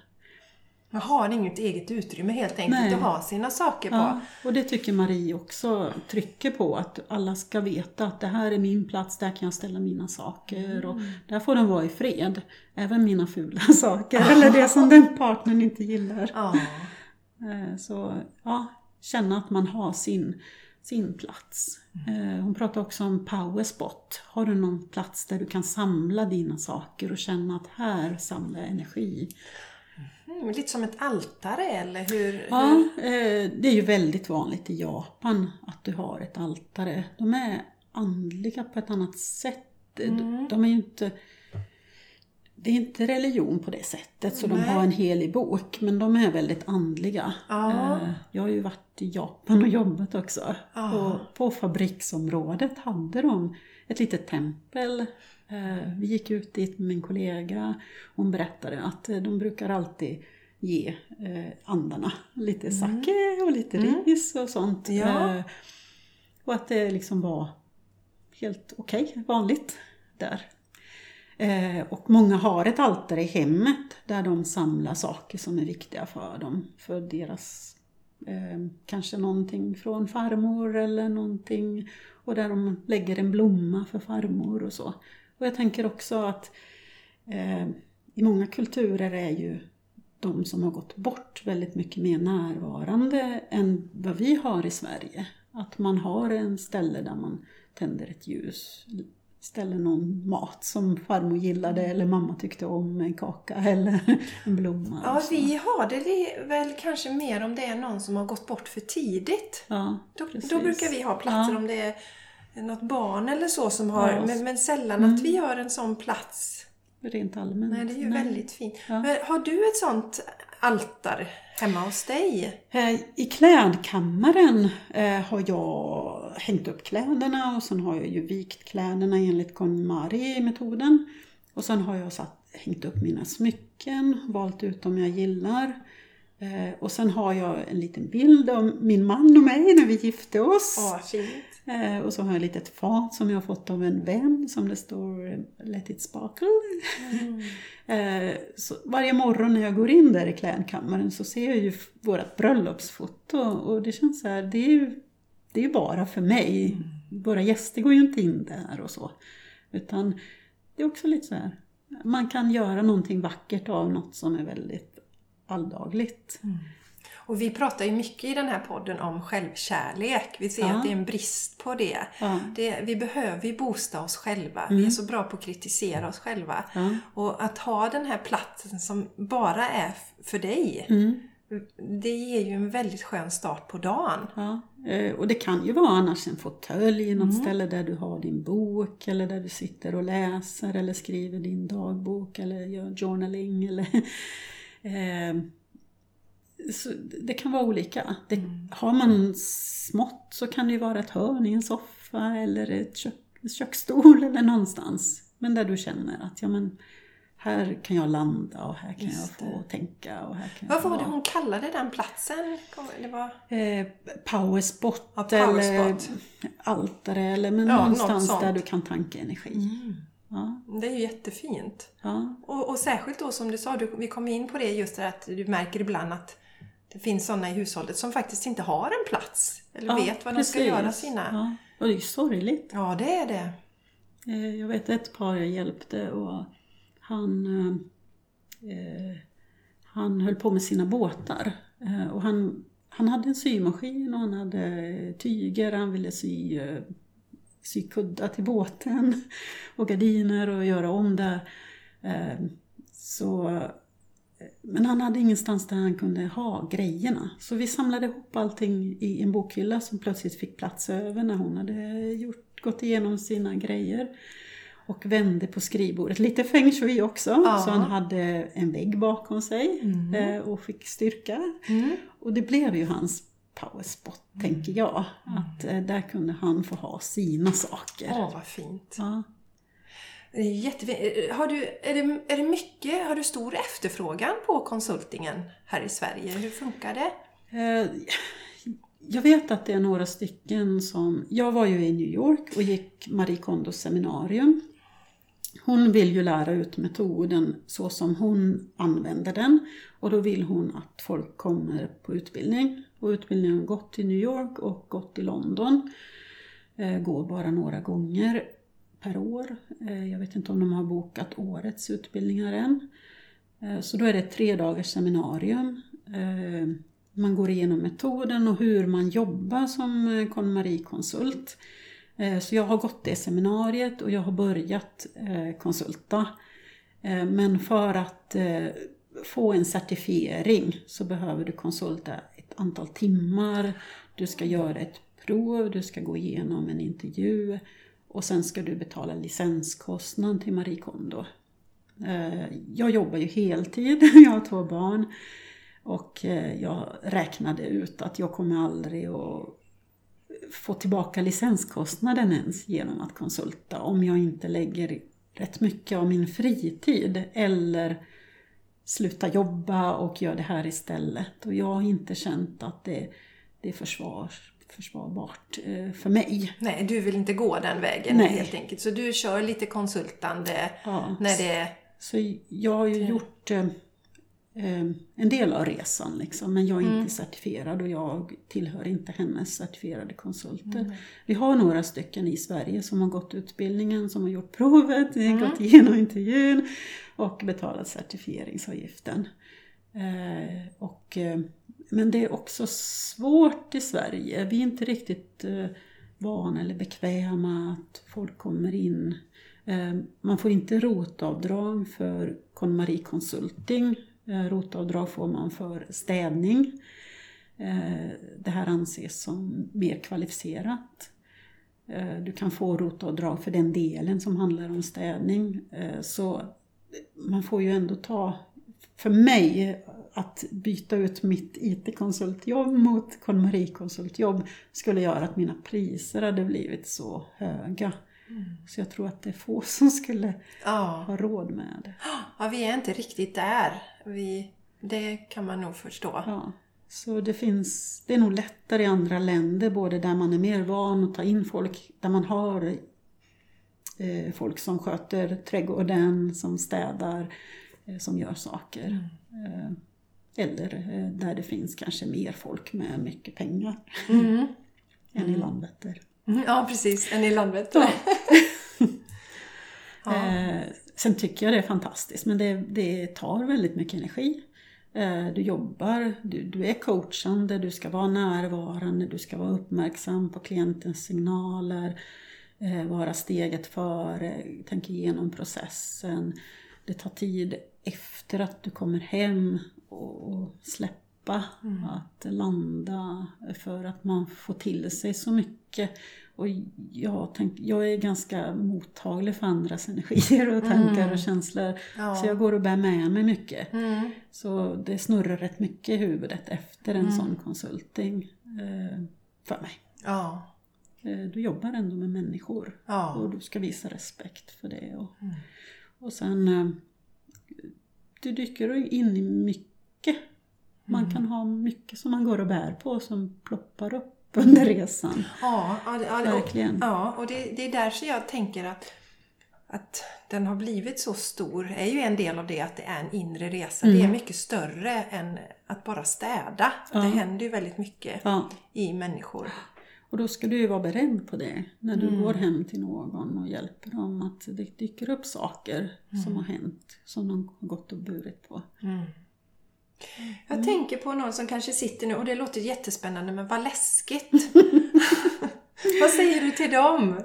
Man har inget eget utrymme helt enkelt Nej. att ha sina saker på. Ja, och det tycker Marie också trycker på, att alla ska veta att det här är min plats, där kan jag ställa mina saker och där får de vara i fred. Även mina fula saker, eller det som den partnern inte gillar. Ja. Eh, Så ja, känna att man har sin, sin plats. Eh, Hon pratar också om powerspot. Har du någon plats där du kan samla dina saker och känna att här samlar jag energi? Mm, lite som ett altare eller hur? Ja, eh, det är ju väldigt vanligt i Japan att du har ett altare. De är andliga på ett annat sätt. De- De är ju inte... det är inte religion på det sättet, så de Nej. har en helig bok, men de är väldigt andliga. Ja. Eh, Jag har ju varit i Japan och jobbat också. Ja. Och på fabriksområdet hade de ett litet tempel. Eh, Vi gick ut dit med min kollega. Hon berättade att eh, de brukar alltid ge eh, andarna lite sake och lite ris och sånt. Mm. Ja. Och att det liksom var helt okej, vanligt där. Och många har ett altare i hemmet där de samlar saker som är viktiga för dem. För deras, kanske någonting från farmor eller någonting. Och där de lägger en blomma för farmor och så. Och jag tänker också att eh, i många kulturer är ju de som har gått bort väldigt mycket mer närvarande än vad vi har i Sverige. Att man har en ställe där man tänder ett ljus, ställer någon mat som farmor gillade eller mamma tyckte om, en kaka eller en blomma. Ja, vi har det väl kanske mer om det är någon som har gått bort för tidigt. ja, Då, då brukar vi ha platser Ja. om det är något barn eller så som har, Ja. men, men sällan att vi har en sån plats. Rent allmänt. Nej, det är ju väldigt fint. Ja. Men har du ett sånt altare hemma hos dig? Eh, I klädkammaren eh, har jag hängt upp kläderna och sen har jag ju vikt kläderna enligt KonMari-metoden. Och sen har jag satt, hängt upp mina smycken, valt ut dem jag gillar. Eh, och sen har jag en liten bild av min man och mig när vi gifte oss. Åh, fint. Eh, och så har jag ett litet fat som jag har fått av en vän som det står eh, Let it sparkle. eh, så varje morgon när jag går in där i klädkammaren så ser jag ju vårt bröllopsfoto och det känns så här, det är ju det är bara för mig. Våra gäster går ju inte in där och så. Utan det är också lite så här, man kan göra någonting vackert av något som är väldigt alldagligt. Och vi pratar ju mycket i den här podden om självkärlek. Vi ser Ja. att det är en brist på det. Ja. det vi behöver ju boosta oss själva. Vi är så bra på att kritisera oss själva. Ja. Och att ha den här platsen som bara är för dig. Mm. Det ger ju en väldigt skön start på dagen. Ja, eh, och det kan ju vara annars en fåtölj, något ställe där du har din bok eller där du sitter och läser eller skriver din dagbok eller gör journaling eller eh, så det kan vara olika. Det, Har man smått så kan det ju vara ett hörn i en soffa eller ett kök, en köksstol eller någonstans. Men där du känner att ja, men, här kan jag landa och här kan jag få tänka och här kan jag Vad var det hon kallade den platsen? Det var... Eh, powerspot Ja, eller powerspot. altare eller men Ja, någonstans där du kan tanka energi. Ja, Det är ju jättefint. ja, Och, och särskilt då som du sa, du, vi kom in på det just det att du märker ibland att det finns sådana i hushållet som faktiskt inte har en plats. Eller ja, vet vad de ska precis. göra sina... Ja, och det är sorgligt. Ja, det är det. Eh, jag vet ett par jag hjälpte och han, eh, eh, han höll på med sina båtar. Eh, och han, han hade en symaskin och han hade tyger, han ville sy, sy kuddar till båten och gardiner och göra om där. Eh, så, men han hade ingenstans där han kunde ha grejerna. Så vi samlade ihop allting i en bokhylla som plötsligt fick plats över när hon hade gjort, gått igenom sina grejer. Och vände på skrivbordet. Lite feng shui också. Ja. Så han hade en vägg bakom sig eh, och fick styrka. Mm. Och det blev ju hans powerspot, tänker jag. Att eh, där kunde han få ha sina saker. Åh, vad fint. Ja. Det är jättefint. Eh, har du, är, det, är det mycket, har du stor efterfrågan på konsultingen här i Sverige? Hur funkar det? Eh, jag vet att det är några stycken som... Jag var ju i New York och gick Marie Kondos seminarium. Hon vill ju lära ut metoden så som hon använder den. Och då vill hon att folk kommer på utbildning. Och utbildningen har gått i New York och gått i London. Eh, går bara några gånger per år. Eh, jag vet inte om de har bokat årets utbildningar än. Eh, så då är det ett tre dagars seminarium. Eh, man går igenom metoden och hur man jobbar som KonMari-konsult. Så jag har gått det seminariet och jag har börjat konsulta. Men för att få en certifiering så behöver du konsulta ett antal timmar. Du ska göra ett prov, du ska gå igenom en intervju och sen ska du betala licenskostnad till Marie Kondo. Eh, jag jobbar ju heltid, jag har två barn. Och eh, jag räknade ut att jag kommer aldrig att få tillbaka licenskostnaden ens genom att konsulta om jag inte lägger rätt mycket av min fritid eller sluta jobba och gör det här istället. Och jag har inte känt att det, det är försvars, försvarbart eh, för mig. Nej, du vill inte gå den vägen Nej. helt enkelt. Så du kör lite konsultande Ja. när det... Så jag har ju gjort eh, eh, en del av resan liksom, men jag är Mm. inte certifierad och jag tillhör inte hennes certifierade konsulter. Mm. Vi har några stycken i Sverige som har gått utbildningen, som har gjort provet, Mm. gått igenom intervjun och betalat certifieringsavgiften. Och, men det är också svårt i Sverige. Vi är inte riktigt eh, vana eller bekväma att folk kommer in. Eh, man får inte rotavdrag för KonMari Consulting. Eh, rotavdrag får man för städning. Det här anses som mer kvalificerat. Du kan få rotavdrag för den delen som handlar om städning. Så man får ju ändå ta, för mig, att byta ut mitt IT-konsultjobb mot KonMari-konsultjobb skulle göra att mina priser hade blivit så höga. Så jag tror att det är få som skulle Ja. ha råd med det. ja, vi är inte riktigt där. Vi, det kan man nog förstå. Ja. Så det finns, det är nog lättare i andra länder, både där man är mer van att ta in folk, där man har eh, folk som sköter trädgården, som städar, som gör saker. Eh, eller eh, där det finns kanske mer folk med mycket pengar Mm. än i Landvetter. Mm, Ja, precis. En i Landvetter. Ja. Eh, sen tycker jag det är fantastiskt, men det, det tar väldigt mycket energi. Eh, du jobbar, du, du är coachande, du ska vara närvarande, du ska vara uppmärksam på klientens signaler, eh, vara steget före, tänka igenom processen. Det tar tid efter att du kommer hem och, släppa, att landa för att man får till sig så mycket. Och jag, tänk, jag är ganska mottaglig för andras energier och tankar och känslor. Ja. Så jag går och bär med mig mycket. Mm. Så det snurrar rätt mycket i huvudet efter en sån konsulting eh, för mig. Ja. Eh, du jobbar ändå med människor Ja. och du ska visa respekt för det. Och, och sen, eh, du dyker in i mycket. Man kan ha mycket som man går och bär på som ploppar upp under resan. Ja, ja, det- ja, det- och, Verkligen. ja, och det, det är därför jag tänker att, att den har blivit så stor är ju en del av det att det är en inre resa. Det är mycket större än att bara städa. Det händer ju väldigt mycket Ja. i människor. Och då ska du ju vara beredd på det när du går hem till någon och hjälper dem att det dyker upp saker som har hänt, som de har gått och burit på. Jag tänker på någon som kanske sitter nu och det låter jättespännande men vad läskigt. vad säger du till dem?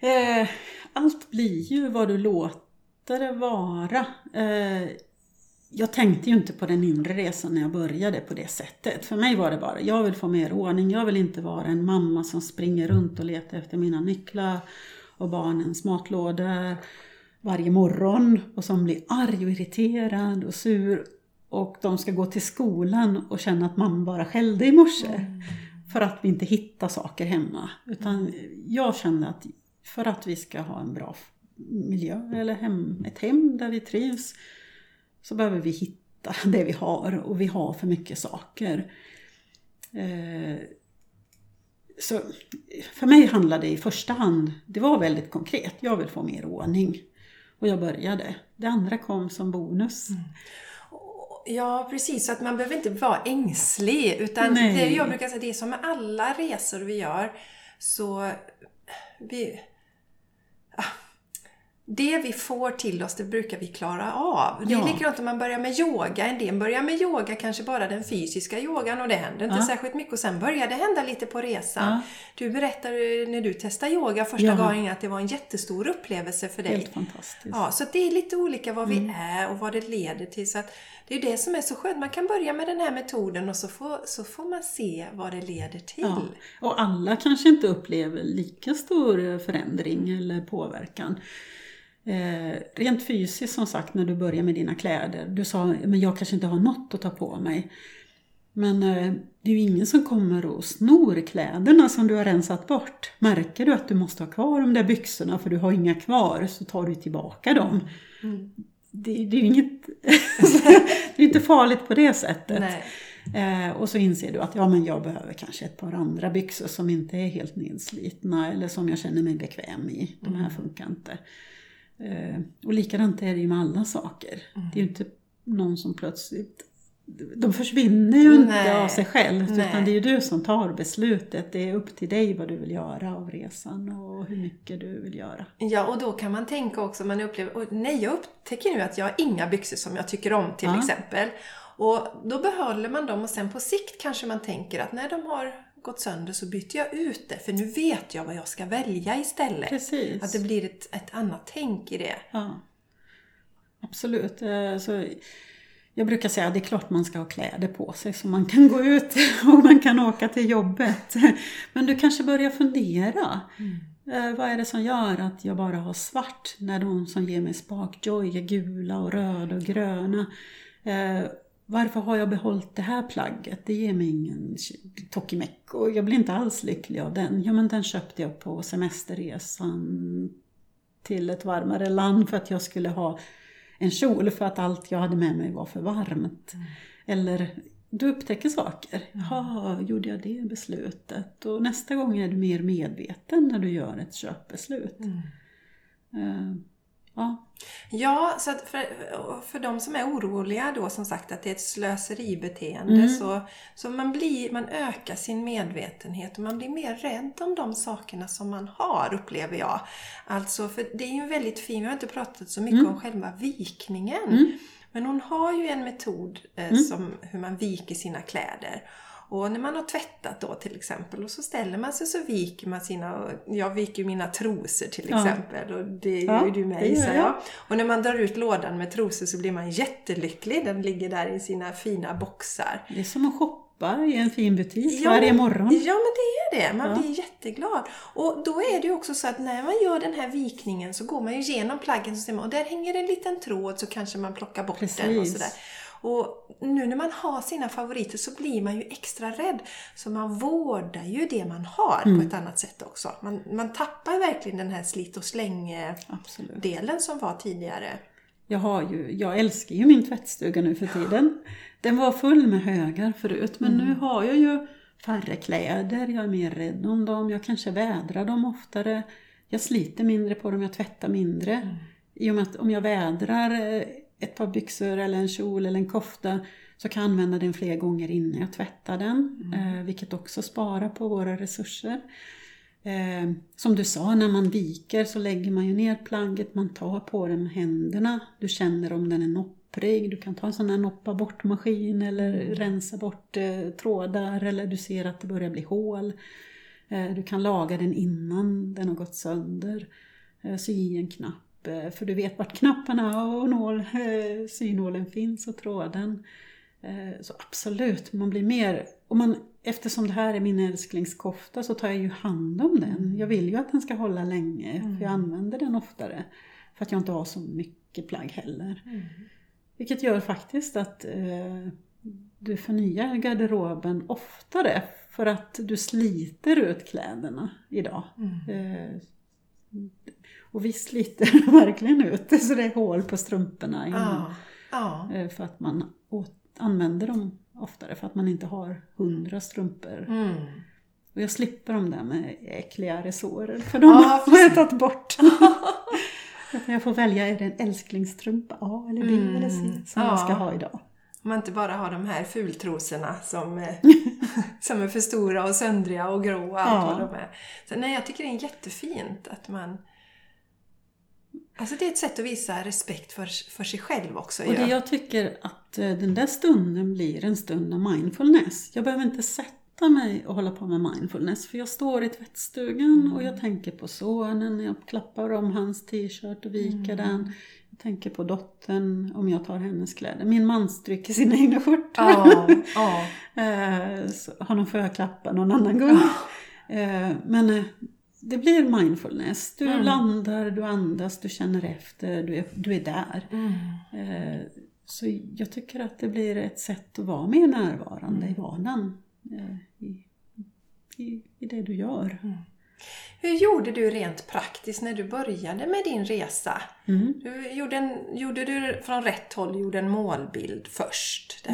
Eh, allt blir ju vad du låter det vara. Eh, jag tänkte ju inte på den inre resan när jag började på det sättet. För mig var det bara, jag vill få mer ordning. Jag vill inte vara en mamma som springer runt och letar efter mina nycklar och barnens matlådor varje morgon och som blir arg och irriterad och sur. Och de ska gå till skolan och känna att mamma bara skällde i morse. För att vi inte hittar saker hemma. Utan jag kände att för att vi ska ha en bra miljö eller hem, ett hem där vi trivs så behöver vi hitta det vi har och vi har för mycket saker. Eh, så för mig handlade det i första hand, det var väldigt konkret, jag vill få mer ordning. Och jag började. Det andra kom som bonus. Ja, precis. Så att man behöver inte vara ängslig. Utan Nej. det jag brukar säga, det är som med alla resor vi gör. Så vi, ah, det vi får till oss, det brukar vi klara av. Det är Ja. likadant om man börjar med yoga. En del börjar med yoga, kanske bara den fysiska yogan och det händer inte Ja. särskilt mycket. Och sen börjar det hända lite på resan. Ja. Du berättade när du testade yoga första Ja. gången att det var en jättestor upplevelse för dig. Helt fantastiskt. Ja, så det är lite olika vad Mm. vi är och vad det leder till. Så att det är det som är så skönt. Man kan börja med den här metoden och så får, så får man se vad det leder till. Ja. Och alla kanske inte upplever lika stor förändring eller påverkan. Eh, rent fysiskt som sagt när du börjar med dina kläder. Du sa men jag kanske inte har något att ta på mig. Men eh, det är ju ingen som kommer och snor kläderna som du har rensat bort. Märker du att du måste ha kvar de där byxorna för du har inga kvar så tar du tillbaka dem. Mm. Det, det, är ju inget, det är inte farligt på det sättet. Eh, och så inser du att ja, men jag behöver kanske ett par andra byxor som inte är helt nedslitna eller som jag känner mig bekväm i. De här mm. funkar inte. Eh, och likadant är det ju med alla saker. Mm. Det är ju inte någon som plötsligt de försvinner ju inte Nej. av sig själv Nej. utan det är ju du som tar beslutet. Det är upp till dig vad du vill göra av resan och hur mycket du vill göra. Ja, och då kan man tänka också, man upplever, nej jag upptäcker nu att jag har inga byxor som jag tycker om till ja. exempel. Och då behåller man dem och sen på sikt kanske man tänker att när de har gått sönder så byter jag ut det för nu vet jag vad jag ska välja istället. Precis. Att det blir ett, ett annat tänk i det. Ja. Absolut. Alltså, jag brukar säga att det är klart man ska ha kläder på sig så man kan gå ut och man kan åka till jobbet. Men du kanske börjar fundera. Mm. Eh, vad är det som gör att jag bara har svart när de som ger mig sparkjoy är gula och röda och gröna? Eh, varför har jag behållit det här plagget? Det ger mig ingen Tokimekko. Jag blir inte alls lycklig av den. Ja, men den köpte jag på semesterresan till ett varmare land för att jag skulle ha en kjol för att allt jag hade med mig var för varmt. Mm. Eller du upptäcker saker. Mm. Jaha, gjorde jag det beslutet? Och nästa gång är du mer medveten när du gör ett köpbeslut. Mm. Ja. Ja, så för, för de som är oroliga då som sagt att det är ett slöseribeteende mm. så, så man, blir, man ökar sin medvetenhet och man blir mer rädd om de sakerna som man har upplever jag. Alltså, för det är ju väldigt fin, vi har inte pratat så mycket mm. om själva vikningen. Mm. Men hon har ju en metod eh, mm. som hur man viker sina kläder. Och när man har tvättat då till exempel och så ställer man sig så viker man sina, jag viker mina trosor till exempel och det gör ju du med gissar jag. Och när man drar ut lådan med trosor så blir man jättelycklig. Den ligger där i sina fina boxar. Det är som att shoppa i en fin butik ja, varje morgon. Ja, men det är det. Man ja. blir jätteglad. Och då är det ju också så att när man gör den här vikningen så går man ju igenom plaggen och och där hänger en liten tråd så kanske man plockar bort Precis. den och sådär. Och nu när man har sina favoriter så blir man ju extra rädd. Så man vårdar ju det man har mm. på ett annat sätt också. Man, man tappar verkligen den här slit och släng-delen som var tidigare. Jag, har ju, jag älskar ju min tvättstuga nu för tiden. Den var full med högar förut men mm. nu har jag ju färre kläder, jag är mer rädd om dem, jag kanske vädrar dem oftare. Jag sliter mindre på dem, jag tvättar mindre. Mm. I och med att om jag vädrar eh, ett par byxor eller en kjol eller en kofta så kan jag använda den fler gånger innan jag tvättar den. Mm. Eh, vilket också sparar på våra resurser. Eh, som du sa, när man viker så lägger man ju ner plagget, man tar på den med händerna. Du känner om den är nopprig, du kan ta en sån här noppa bort-maskin eller mm. rensa bort eh, trådar eller du ser att det börjar bli hål. Eh, du kan laga den innan den har gått sönder. Sy i en knapp för du vet vart knapparna och nål, eh, synålen finns och tråden. Eh, så absolut, man blir mer... Och man, eftersom det här är min älsklingskofta så tar jag ju hand om den. Mm. Jag vill ju att den ska hålla länge, mm. för jag använder den oftare. För att jag inte har så mycket plagg heller. Mm. Vilket gör faktiskt att eh, du förnyar garderoben oftare för att du sliter ut kläderna idag. Mm. Eh, och vi sliter verkligen ut så det är hål på strumporna innan. Ja, ja. Eh, för att man använder dem oftare för att man inte har hundra strumpor. Mm. Och jag slipper de där med äckliga resårer för de ja, har jag tagit bort. jag får välja, är det en älsklingsstrumpa A eller B mm. eller C som ja. jag ska ha idag. Om man inte bara har de här fultrosorna som, eh, som är för stora och söndriga och grå och allt ja. vad de är. Så, nej, jag tycker det är jättefint att man Alltså det är ett sätt att visa respekt för, för sig själv också. Och det jag tycker att eh, den där stunden blir en stund av mindfulness. Jag behöver inte sätta mig och hålla på med mindfulness för jag står i tvättstugan mm. och jag tänker på sonen, jag klappar om hans t-shirt och viker mm. den. Jag tänker på dottern om jag tar hennes kläder. Min man stryker sina egna skjortor. Oh, oh. Honom får jag klappa någon annan gång. Oh. Men det blir mindfulness. Du Mm. landar, du andas, du känner efter, du är, du är där. Mm. Eh, Så jag tycker att det blir ett sätt att vara mer närvarande Mm. i vardagen. eh, I, i, I det du gör. Hur gjorde du rent praktiskt när du började med din resa? Mm. Du gjorde, en, gjorde du från rätt håll gjorde en målbild först?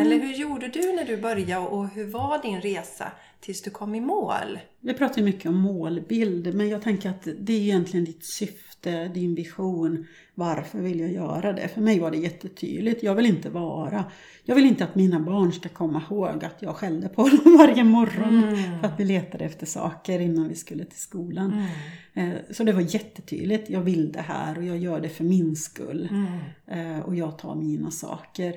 Eller hur gjorde du när du började och hur var din resa tills du kom i mål? Vi pratar ju mycket om målbild, men jag tänker att det är egentligen ditt syfte, din vision. Varför vill jag göra det? För mig var det jättetydligt. Jag vill inte vara... Jag vill inte att mina barn ska komma ihåg att jag skällde på dem varje morgon Mm. för att vi letade efter saker innan vi skulle till skolan. Eh, Så det var jättetydligt. Jag vill det här och jag gör det för min skull. Eh, Och jag tar mina saker.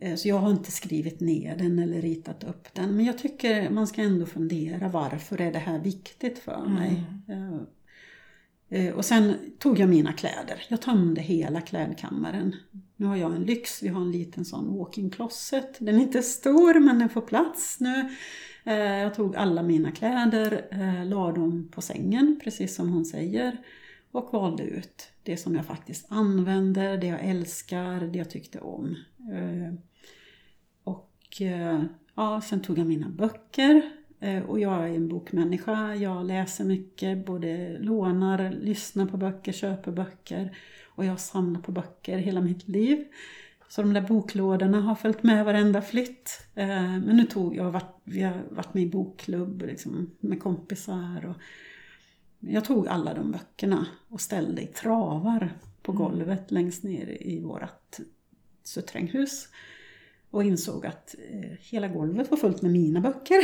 Eh, Så jag har inte skrivit ner den eller ritat upp den. Men jag tycker man ska ändå fundera varför är det här viktigt för mig. Eh, eh, Och sen tog jag mina kläder. Jag tömde hela klädkammaren. Nu har jag en lyx. Vi har en liten sån walk-in closet. Den är inte stor men den får plats nu. Jag tog alla mina kläder, la dem på sängen precis som hon säger. Och valde ut det som jag faktiskt använder, det jag älskar, det jag tyckte om. Eh, och eh, ja, sen tog jag mina böcker. Eh, och jag är en bokmänniska. Jag läser mycket, både lånar, lyssnar på böcker, köper böcker. Och jag samlar på böcker hela mitt liv. Så de där boklådorna har följt med varenda flytt. Men nu tog jag, varit, vi har varit med i bokklubb liksom, med kompisar. Och jag tog alla de böckerna och ställde i travar på golvet längst ner i vårt suterränghus. Och insåg att eh, hela golvet var fullt med mina böcker.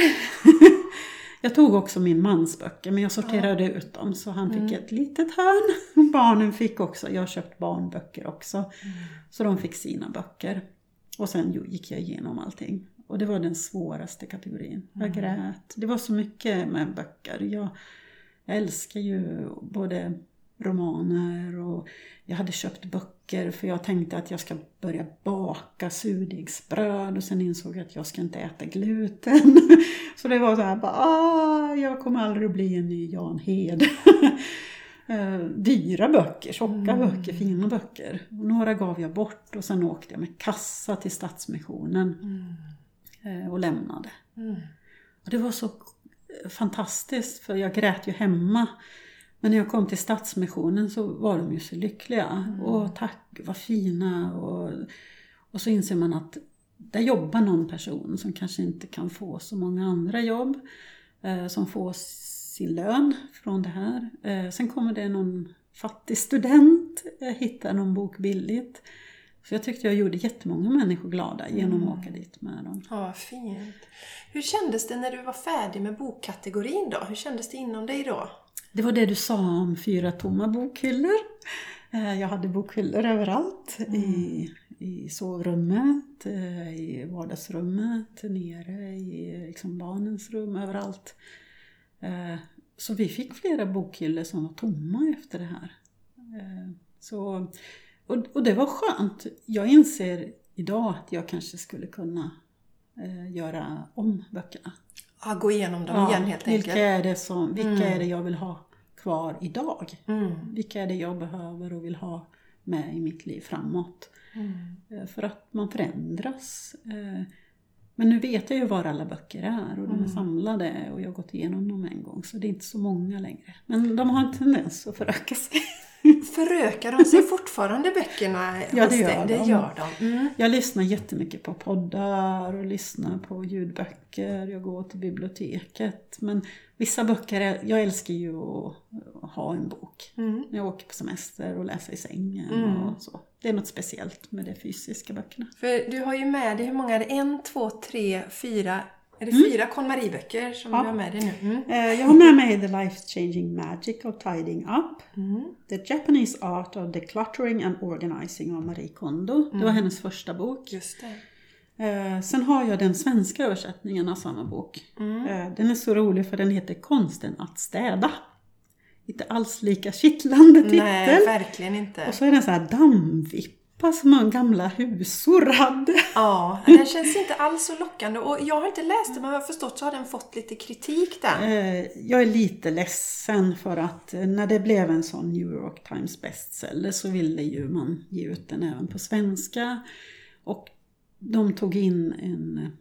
jag tog också min mans böcker men jag sorterade ut dem så han fick ett litet hörn. Barnen fick också, jag har köpt barnböcker också. Så de fick sina böcker. Och sen gick jag igenom allting. Och det var den svåraste kategorin. Jag grät. Det var så mycket med böcker. Jag, jag älskar ju både romaner och jag hade köpt böcker för jag tänkte att jag ska börja baka surdegsbröd och sen insåg jag att jag ska inte äta gluten. Så det var så här, bara, ah, jag kommer aldrig att bli en ny Jan Hed. Eh, Dyra böcker, tjocka böcker, fina böcker. Några gav jag bort och sen åkte jag med kassa till Stadsmissionen eh, och lämnade. Och det var så fantastiskt för jag grät ju hemma. Men när jag kom till Stadsmissionen så var de ju så lyckliga. Och tack, vad fina. Och, och så inser man att där jobbar någon person som kanske inte kan få så många andra jobb. Eh, som får sin lön från det här. Eh, sen kommer det någon fattig student, eh, hittar någon bok billigt. Så jag tyckte jag gjorde jättemånga människor glada genom att åka dit med dem. Ja, fint. Hur kändes det när du var färdig med bokkategorin då? Hur kändes det inom dig då? Det var det du sa om fyra tomma bokhyllor. Eh, Jag hade bokhyllor överallt. I, I sovrummet, eh, i vardagsrummet, nere i liksom barnens rum, överallt. Eh, Så vi fick flera bokhyllor som var tomma efter det här. Så, och, och det var skönt. Jag inser idag att jag kanske skulle kunna eh, göra om böckerna. Ja, gå igenom dem igen helt vilka enkelt. är det som, vilka är det jag vill ha kvar idag? Mm. Vilka är det jag behöver och vill ha med i mitt liv framåt? Mm. Eh, För att man förändras. Eh, Men nu vet jag ju var alla böcker är och de Mm. är samlade och jag har gått igenom dem en gång så det är inte så många längre. Men de har en tendens att föröka sig. Förökar de sig fortfarande böckerna Ja, det gör Det de. gör de. Mm. Jag lyssnar jättemycket på poddar och lyssnar på ljudböcker. Jag går till biblioteket. Men vissa böcker, jag älskar ju att ha en bok. Mm. När jag åker på semester och läser i sängen Mm. och så. Det är något speciellt med de fysiska böckerna. För du har ju med dig, hur många är det? En, två, tre, fyra? Är det fyra KonMari-böcker som Ja. du har med dig nu? Mm. Eh, Jag har med mig The Life Changing Magic of Tidying Up. Mm. The Japanese Art of Decluttering and Organizing av Marie Kondo. Det var hennes första bok. Just det. Eh, Sen har jag den svenska översättningen av samma bok. Eh, Den är så rolig för den heter Konsten att städa. Inte alls lika kittlande titel. Nej, verkligen inte. Och så är den så här dammvipp soppa som gamla husor hade. Ja, den känns inte alls så lockande. Och jag har inte läst den, men jag har förstått så har den fått lite kritik där. Eh, jag är lite ledsen för att eh, när det blev en sån New York Times bestseller så ville ju man ge ut den även på svenska. Och de tog in en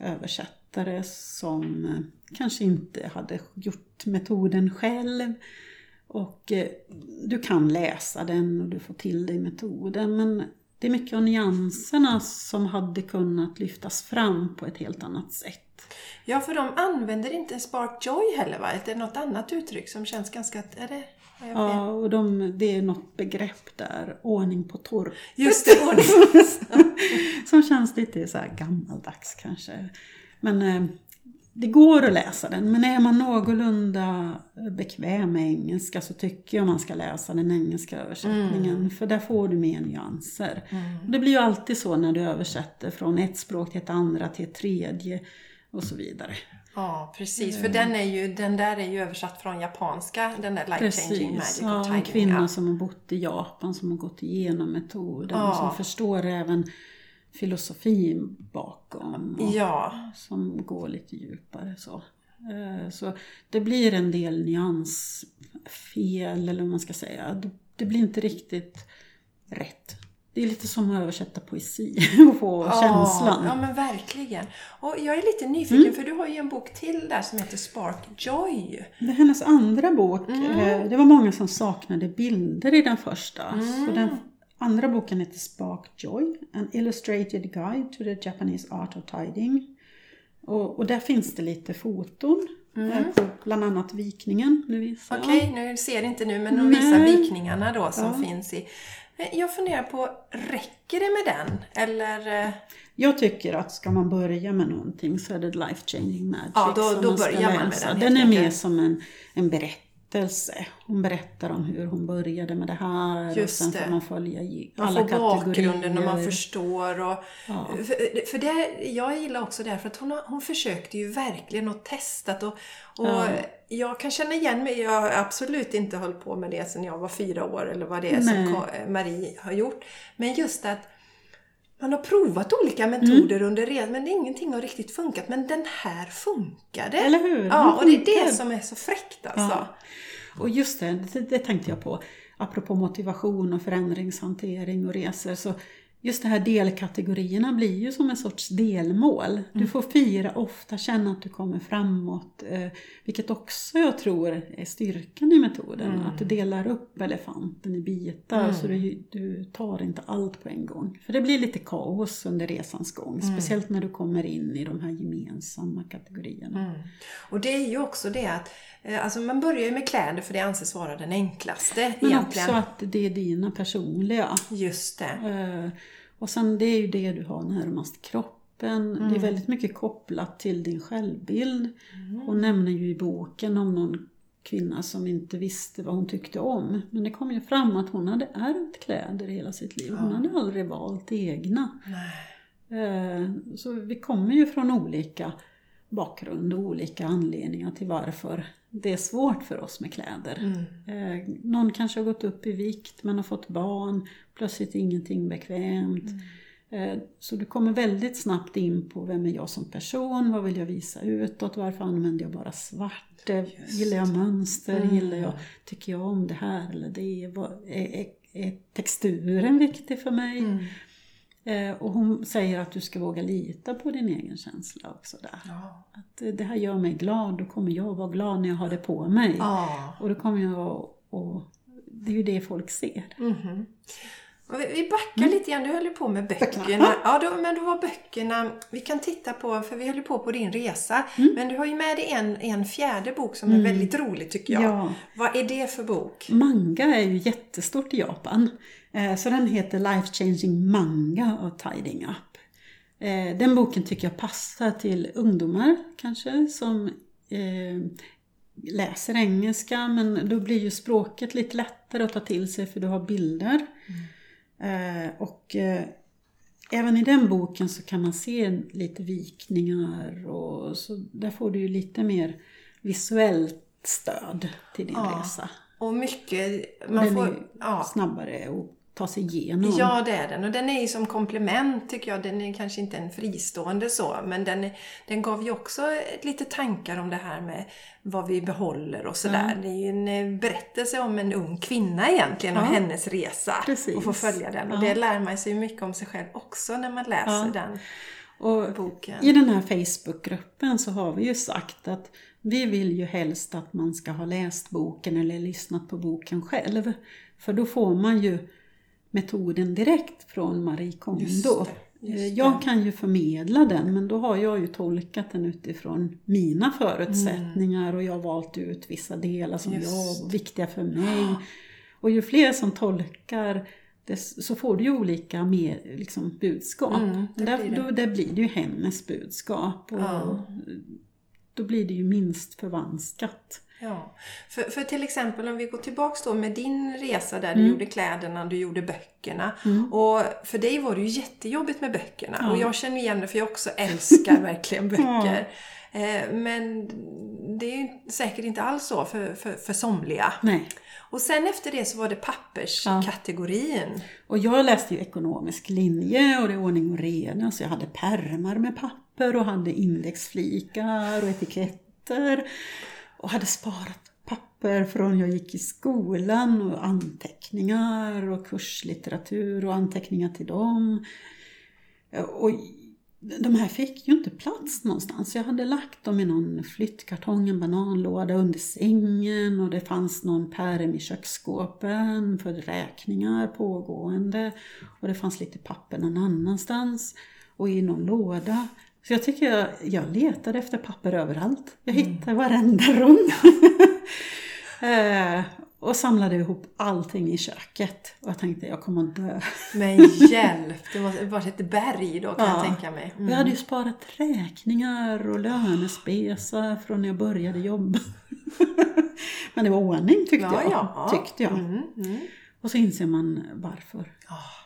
översättare som eh, kanske inte hade gjort metoden själv. Och eh, du kan läsa den och du får till dig metoden men det är mycket av nyanserna som hade kunnat lyftas fram på ett helt annat sätt. Ja, för de använder inte Spark Joy heller va? Det är något annat uttryck som känns ganska... Är det, ja, och de, det är något begrepp där, ordning på torpet. Just det, ordning. som känns lite så här gammaldags kanske. Men eh, det går att läsa den, men är man någorlunda bekväm med engelska så tycker jag man ska läsa den engelska översättningen. Mm. För där får du mer nyanser. Mm. det blir ju alltid så när du översätter från ett språk till ett andra till ett tredje och så vidare. Ja, precis. För den, är ju, den där är ju översatt från japanska, den där Life Changing Magic ja, of en kvinna som har bott i Japan, som har gått igenom metoden, ja. som förstår även filosofin bakom. ja. Som går lite djupare så. Eh, så det blir en del nyansfel, eller vad man ska säga. Det blir inte riktigt rätt. Det är lite som att översätta poesi och få ja, känslan. Ja, men verkligen. Och jag är lite nyfiken, mm. för du har ju en bok till där som heter Spark Joy. Det är hennes andra bok. Mm. Eh, det var många som saknade bilder i den första. Mm. Så den Andra boken heter Spark Joy, An Illustrated Guide to the Japanese Art of Tiding. Och, och där finns det lite foton mm. Eh, på bland annat vikningen. Okej, okay, nu ser inte nu men de visar Nej. vikningarna då som ja. finns i... Jag funderar på, räcker det med den? Eller? Eh? Jag tycker att ska man börja med någonting så är det Life Changing Magic Ja, då, då börjar man med den. Den är mer som en, en berättelse berättelse. Hon berättar om hur hon började med det här Just och sen får man följa alla kategorier. Man får bakgrunden och man förstår. Och, ja. För, för det, jag gillar också det, för att hon, hon försökte ju verkligen och testat och, och ja. jag kan känna igen mig. Jag har absolut inte hållit på med det sedan jag var fyra år eller vad det är Nej. som Marie har gjort. Men just att man har provat olika metoder mm. under resan men ingenting har riktigt funkat. Men den här funkade. Eller hur? Ja, och det är det som är så fräckt alltså. Ja. Och just det, det, det tänkte jag på. Apropå motivation och förändringshantering och resor. Så just de här delkategorierna blir ju som en sorts delmål. Du mm. får fira ofta, känna att du kommer framåt. Eh, vilket också jag tror är styrkan i metoden. Mm. Att du delar upp elefanten i bitar mm. så du, du tar inte allt på en gång. För det blir lite kaos under resans gång. Mm. Speciellt när du kommer in i de här gemensamma kategorierna. Mm. Och det är ju också det att eh, Alltså man börjar ju med kläder för det anses vara den enklaste. Men egentligen. också att det är dina personliga. Just det. Och sen det är ju det du har närmast kroppen. Mm. Det är mm. väldigt mycket kopplat till din självbild. Mm. Hon nämner ju i boken om någon kvinna som inte visste vad hon tyckte om. Men det kom ju fram att hon hade ärvt kläder hela sitt liv. Hon ja. hade aldrig valt egna. Nej. Eh, så vi kommer ju från olika bakgrund och olika anledningar till varför det är svårt för oss med kläder. Mm. Eh, någon kanske har gått upp i vikt, men har fått barn, plötsligt ingenting bekvämt. Mm. Eh, så du kommer väldigt snabbt in på vem är jag som person, vad vill jag visa utåt, varför använder jag bara svart, eh, Just. gillar jag mönster, mm. gillar jag, tycker jag om det här eller det, är, är, är texturen viktig för mig? Eh, och hon säger att du ska våga lita på din egen känsla också där. Ja. Att eh, det här gör mig glad, då kommer jag vara glad när jag har det på mig. Ja. Och då kommer jag och Det är ju det folk ser. Mm -hmm. Vi backar mm. lite grann, du höll ju på med böckerna. böckerna. Ja, då, men då var böckerna, vi kan titta på, för vi höll ju på på din resa. Mm. Men du har ju med dig en, en fjärde bok som mm. är väldigt rolig tycker jag. Ja. Vad är det för bok? Manga är ju jättestort i Japan. Eh, så den heter Life Changing Manga av Tiding Up. Eh, den boken tycker jag passar till ungdomar kanske som eh, läser engelska men då blir ju språket lite lättare att ta till sig för du har bilder. Mm. Och även i den boken så kan man se lite vikningar och så där får du ju lite mer visuellt stöd till din ja. resa. Och mycket... Man den får, är ja. snabbare och ta sig igenom. Ja, det är den. Och den är ju som komplement tycker jag. Den är kanske inte en fristående så, men den, den gav ju också lite tankar om det här med vad vi behåller och sådär. Det är ju en eh, berättelse om en ung kvinna egentligen och Ja. hennes resa. Precis. Och få följa den. Och Ja. det lär man sig mycket om sig själv också när man läser Ja. den Och boken. I den här Facebookgruppen så har vi ju sagt att vi vill ju helst att man ska ha läst boken eller lyssnat på boken själv. För då får man ju metoden direkt från Marie Kondo. Just det, just Eh, det. Jag kan ju förmedla den men då har jag ju tolkat den utifrån mina förutsättningar och jag har valt ut vissa delar som Just. jag är viktiga för mig. Och ju fler som tolkar det, så får du ju olika mer, liksom, budskap. Mm, det där, blir det. Då, där blir det ju hennes budskap. Och Ja. Då blir det ju minst förvanskat. Ja, för, för till exempel om vi går tillbaks då med din resa där du Mm. gjorde kläderna, du gjorde böckerna. Och för dig var det ju jättejobbigt med böckerna. Ja. Och jag känner igen det för jag också älskar verkligen böcker. Eh, Men det är ju säkert inte alls så för, för, för somliga. Nej. Och sen efter det så var det papperskategorin. Och jag läste ju ekonomisk linje och det är ordning och reda så jag hade pärmar med papper och hade indexflikar och etiketter. Och hade sparat papper från jag gick i skolan och anteckningar och kurslitteratur och anteckningar till dem. Och de här fick ju inte plats någonstans. Jag hade lagt dem i någon flyttkartong, en bananlåda under sängen och det fanns någon pärm i köksskåpen för räkningar pågående. Och det fanns lite papper någon annanstans och i någon låda. Så jag tycker jag, jag letade efter papper överallt. Jag hittade varenda rum. eh, och samlade ihop allting i köket. Och jag tänkte jag kommer att dö. Men hjälp! Det var var ett berg då kan jag Ja. tänka mig. Mm. Jag hade ju sparat räkningar och lönespesar från när jag började jobba. Men det var ordning tyckte Ja, jag. ja. Tyckte jag. Mm, mm. Och så inser man varför. Ah.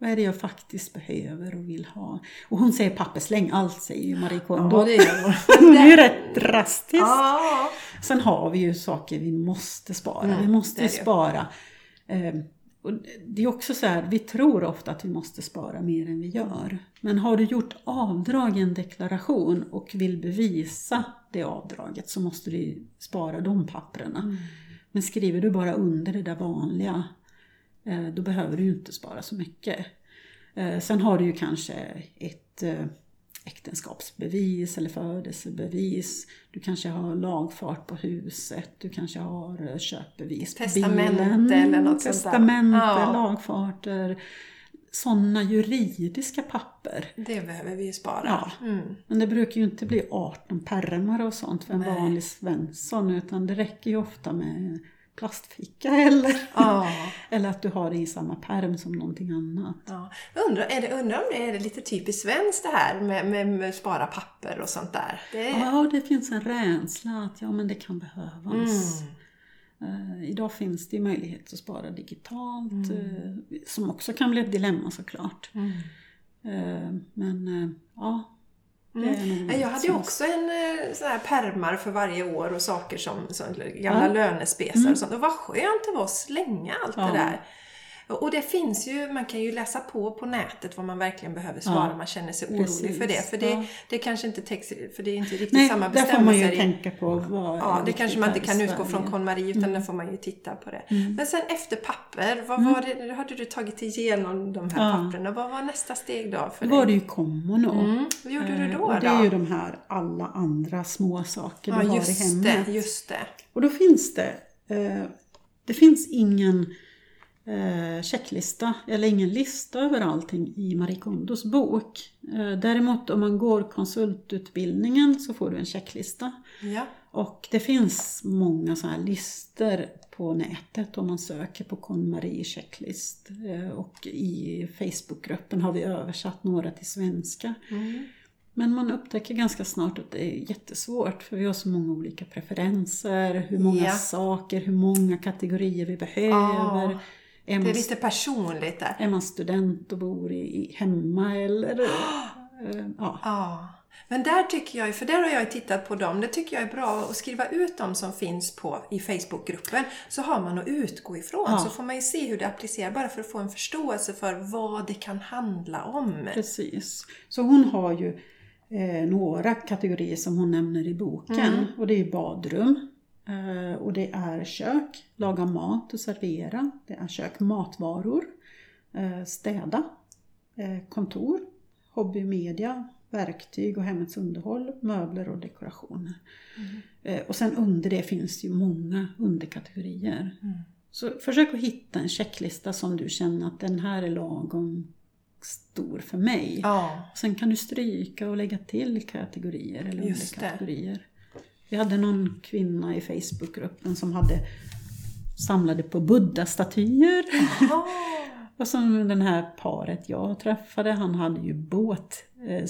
Vad är det jag faktiskt behöver och vill ha? Och hon säger pappersläng, allt säger ju Marie Kondo. Ja, det gör hon. Hon är ju rätt drastisk. Ja. Sen har vi ju saker vi måste spara. Mm, vi måste det det. spara. Eh, och det är också så här, vi tror ofta att vi måste spara mer än vi gör. Men har du gjort avdrag i en deklaration och vill bevisa det avdraget så måste du spara de papperna. Mm. Men skriver du bara under det där vanliga, då behöver du ju inte spara så mycket. Eh, Sen har du ju kanske ett eh, äktenskapsbevis eller födelsebevis. Du kanske har lagfart på huset. Du kanske har eh, köpbevis på Testamente eller något sånt där. Testamente, Ja. lagfarter. Sådana juridiska papper. Det behöver vi ju spara. Ja. Mm. Men det brukar ju inte bli 18 pärmar och sånt för en Nej. vanlig Svensson utan det räcker ju ofta med plastficka eller, Ja. eller att du har det i samma pärm som någonting annat. Ja. Jag Undrar, är det, undrar om det är lite typiskt svenskt det här med, med, med spara papper och sånt där? Det, Ja, det finns en rädsla att ja, men det kan behövas. Mm. Eh, idag finns det möjlighet att spara digitalt Mm. eh, som också kan bli ett dilemma såklart. Mm. Eh, men ja, Mm. Jag hade också en eh, sån här pärmar för varje år och saker som, som gamla Ja. lönespesar och sånt. Och vad skönt det var att slänga allt Ja. det där. Och det finns ju, man kan ju läsa på på nätet vad man verkligen behöver spara Ja. om man känner sig orolig Precis. för det. För det, Ja. det kanske inte täcks, för det är inte riktigt Nej, samma där får bestämmelser. man ju i- tänka på vad Ja, det kanske man inte kan utgå från. KonMari utan Mm. där får man ju titta på det. Men sen efter papper, vad var det, hade du tagit igenom de här Ja. papperna. Vad var nästa steg då för Då var det ju Kommono. Mm. Vad gjorde du Eh, då? Och det då? är ju de här alla andra små saker du har i hemmet. det, just det. Och då finns det, eh, det finns ingen eh, checklista eller ingen lista över allting i Marie Kondos bok. Eh, däremot om man går konsultutbildningen så får du en checklista. Ja. Och det finns många sådana här listor på nätet om man söker på KonMarie checklist. Eh, och i Facebookgruppen har vi översatt några till svenska. Mm. Men man upptäcker ganska snart att det är jättesvårt för vi har så många olika preferenser, hur många Ja. saker, hur många kategorier vi behöver. Ja, är, Det är lite personligt där. är man student och bor i, hemma eller... eh, ja. Ja. Men där tycker jag, för där har jag tittat på dem, det tycker jag är bra att skriva ut dem som finns på, i Facebookgruppen. Så har man att utgå ifrån, Ja. så får man ju se hur det applicerar, bara för att få en förståelse för vad det kan handla om. Precis. Så hon har ju eh, några kategorier som hon nämner i boken. Och det är badrum. Eh, och det är kök, laga mat och servera. Det är kök, matvaror. Eh, städa. Eh, kontor. Hobby, media. Verktyg och hemmets underhåll. Möbler och dekorationer. Eh, och sen under det finns ju många underkategorier. Så försök att hitta en checklista som du känner att den här är lagom stor för mig. Ja, Sen kan du stryka och lägga till kategorier eller Just underkategorier. Vi hade någon kvinna i Facebookgruppen som hade samlade på buddha-statyer. Och som den här paret jag träffade, han hade ju båt, eh.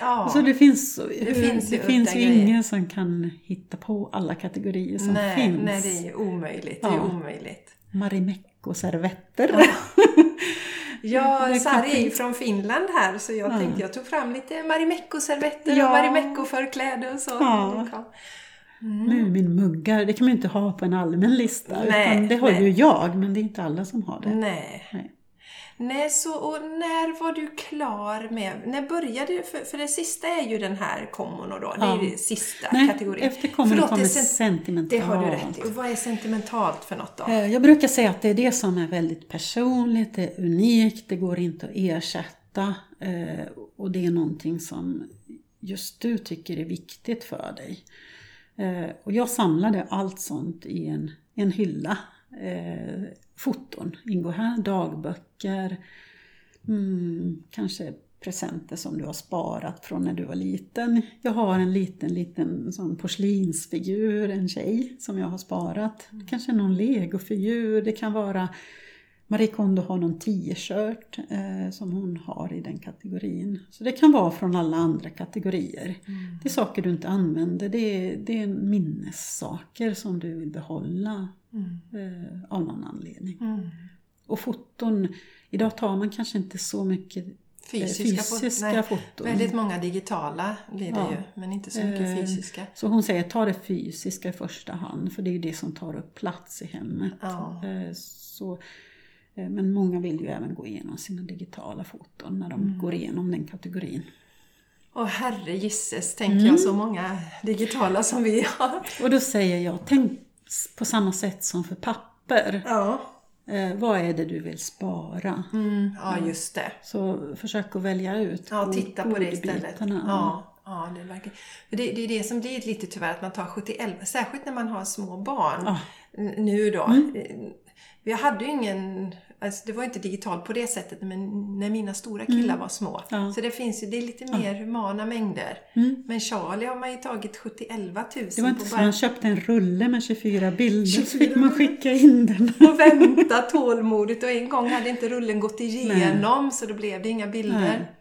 Ja. Så det finns, det finns ju det finns ju ingen som kan hitta på alla kategorier som nej, finns. nej, det är ju omöjligt. Det är Ja. omöjligt. Marimekko-servetter. Ja, Det Sari är ju från Finland här så jag Ja. tänkte jag tog fram lite Marimekko-servetter Ja. och Marimekko-förkläde och så. Ja. Muminmuggar, det kan man ju inte ha på en allmän lista. Nej, utan det har nej. ju jag, men det är inte alla som har det. Nej. Nej. Nej, så och när var du klar med, när började du, för, för det sista är ju den här komono då, det är Ja. ju sista Nej, kategorin. efter Förlåt, kommer är sen- sentimentalt. Det har du rätt i. Och vad är sentimentalt för något då? Eh, Jag brukar säga att det är det som är väldigt personligt, det är unikt, det går inte att ersätta. eh, Och det är någonting som just du tycker är viktigt för dig. Eh, Och jag samlade allt sånt i en, en hylla. Foton ingår här, dagböcker, mm, kanske presenter som du har sparat från när du var liten. Jag har en liten, liten sån porslinsfigur, en tjej som jag har sparat. Kanske någon legofigur, det kan vara Marie Kondo har någon t-shirt eh, som hon har i den kategorin. Så det kan vara från alla andra kategorier. Det är saker du inte använder, det är, det är minnessaker som du vill behålla eh, av någon anledning. Mm. Och foton, idag tar man kanske inte så mycket eh, Fysiska, fysiska nej, foton. Väldigt många digitala blir det Ja. ju, men inte så mycket Eh, fysiska. Så hon säger ta det fysiska i första hand, för det är ju det som tar upp plats i hemmet. Ja. Eh, Så, men många vill ju även gå igenom sina digitala foton när de Mm. går igenom den kategorin. Och herre gisses, tänker Mm. jag, så många digitala som vi har. Och då säger jag, tänk på samma sätt som för papper. Ja, Eh, vad är det du vill spara? mm, ja just det. Så försök att välja ut Ja, titta på det istället. Ja, ja det. För det, det är det som blir lite tyvärr, att man tar 70 särskilt när man har små barn. Ja. N- Nu då. Mm. Eh, Vi hade ju ingen, alltså det var inte digitalt på det sättet, men när mina stora killar var små. Mm. Ja. Så det finns ju, det är lite mer humana mängder. Mm. Men Charlie har man ju tagit 70 000 Det var inte på så bara man köpte en rulle med 24 bilder så 24 fick man skicka in den. och vänta tålmodigt och en gång hade inte rullen gått igenom så då blev det inga bilder. Nej.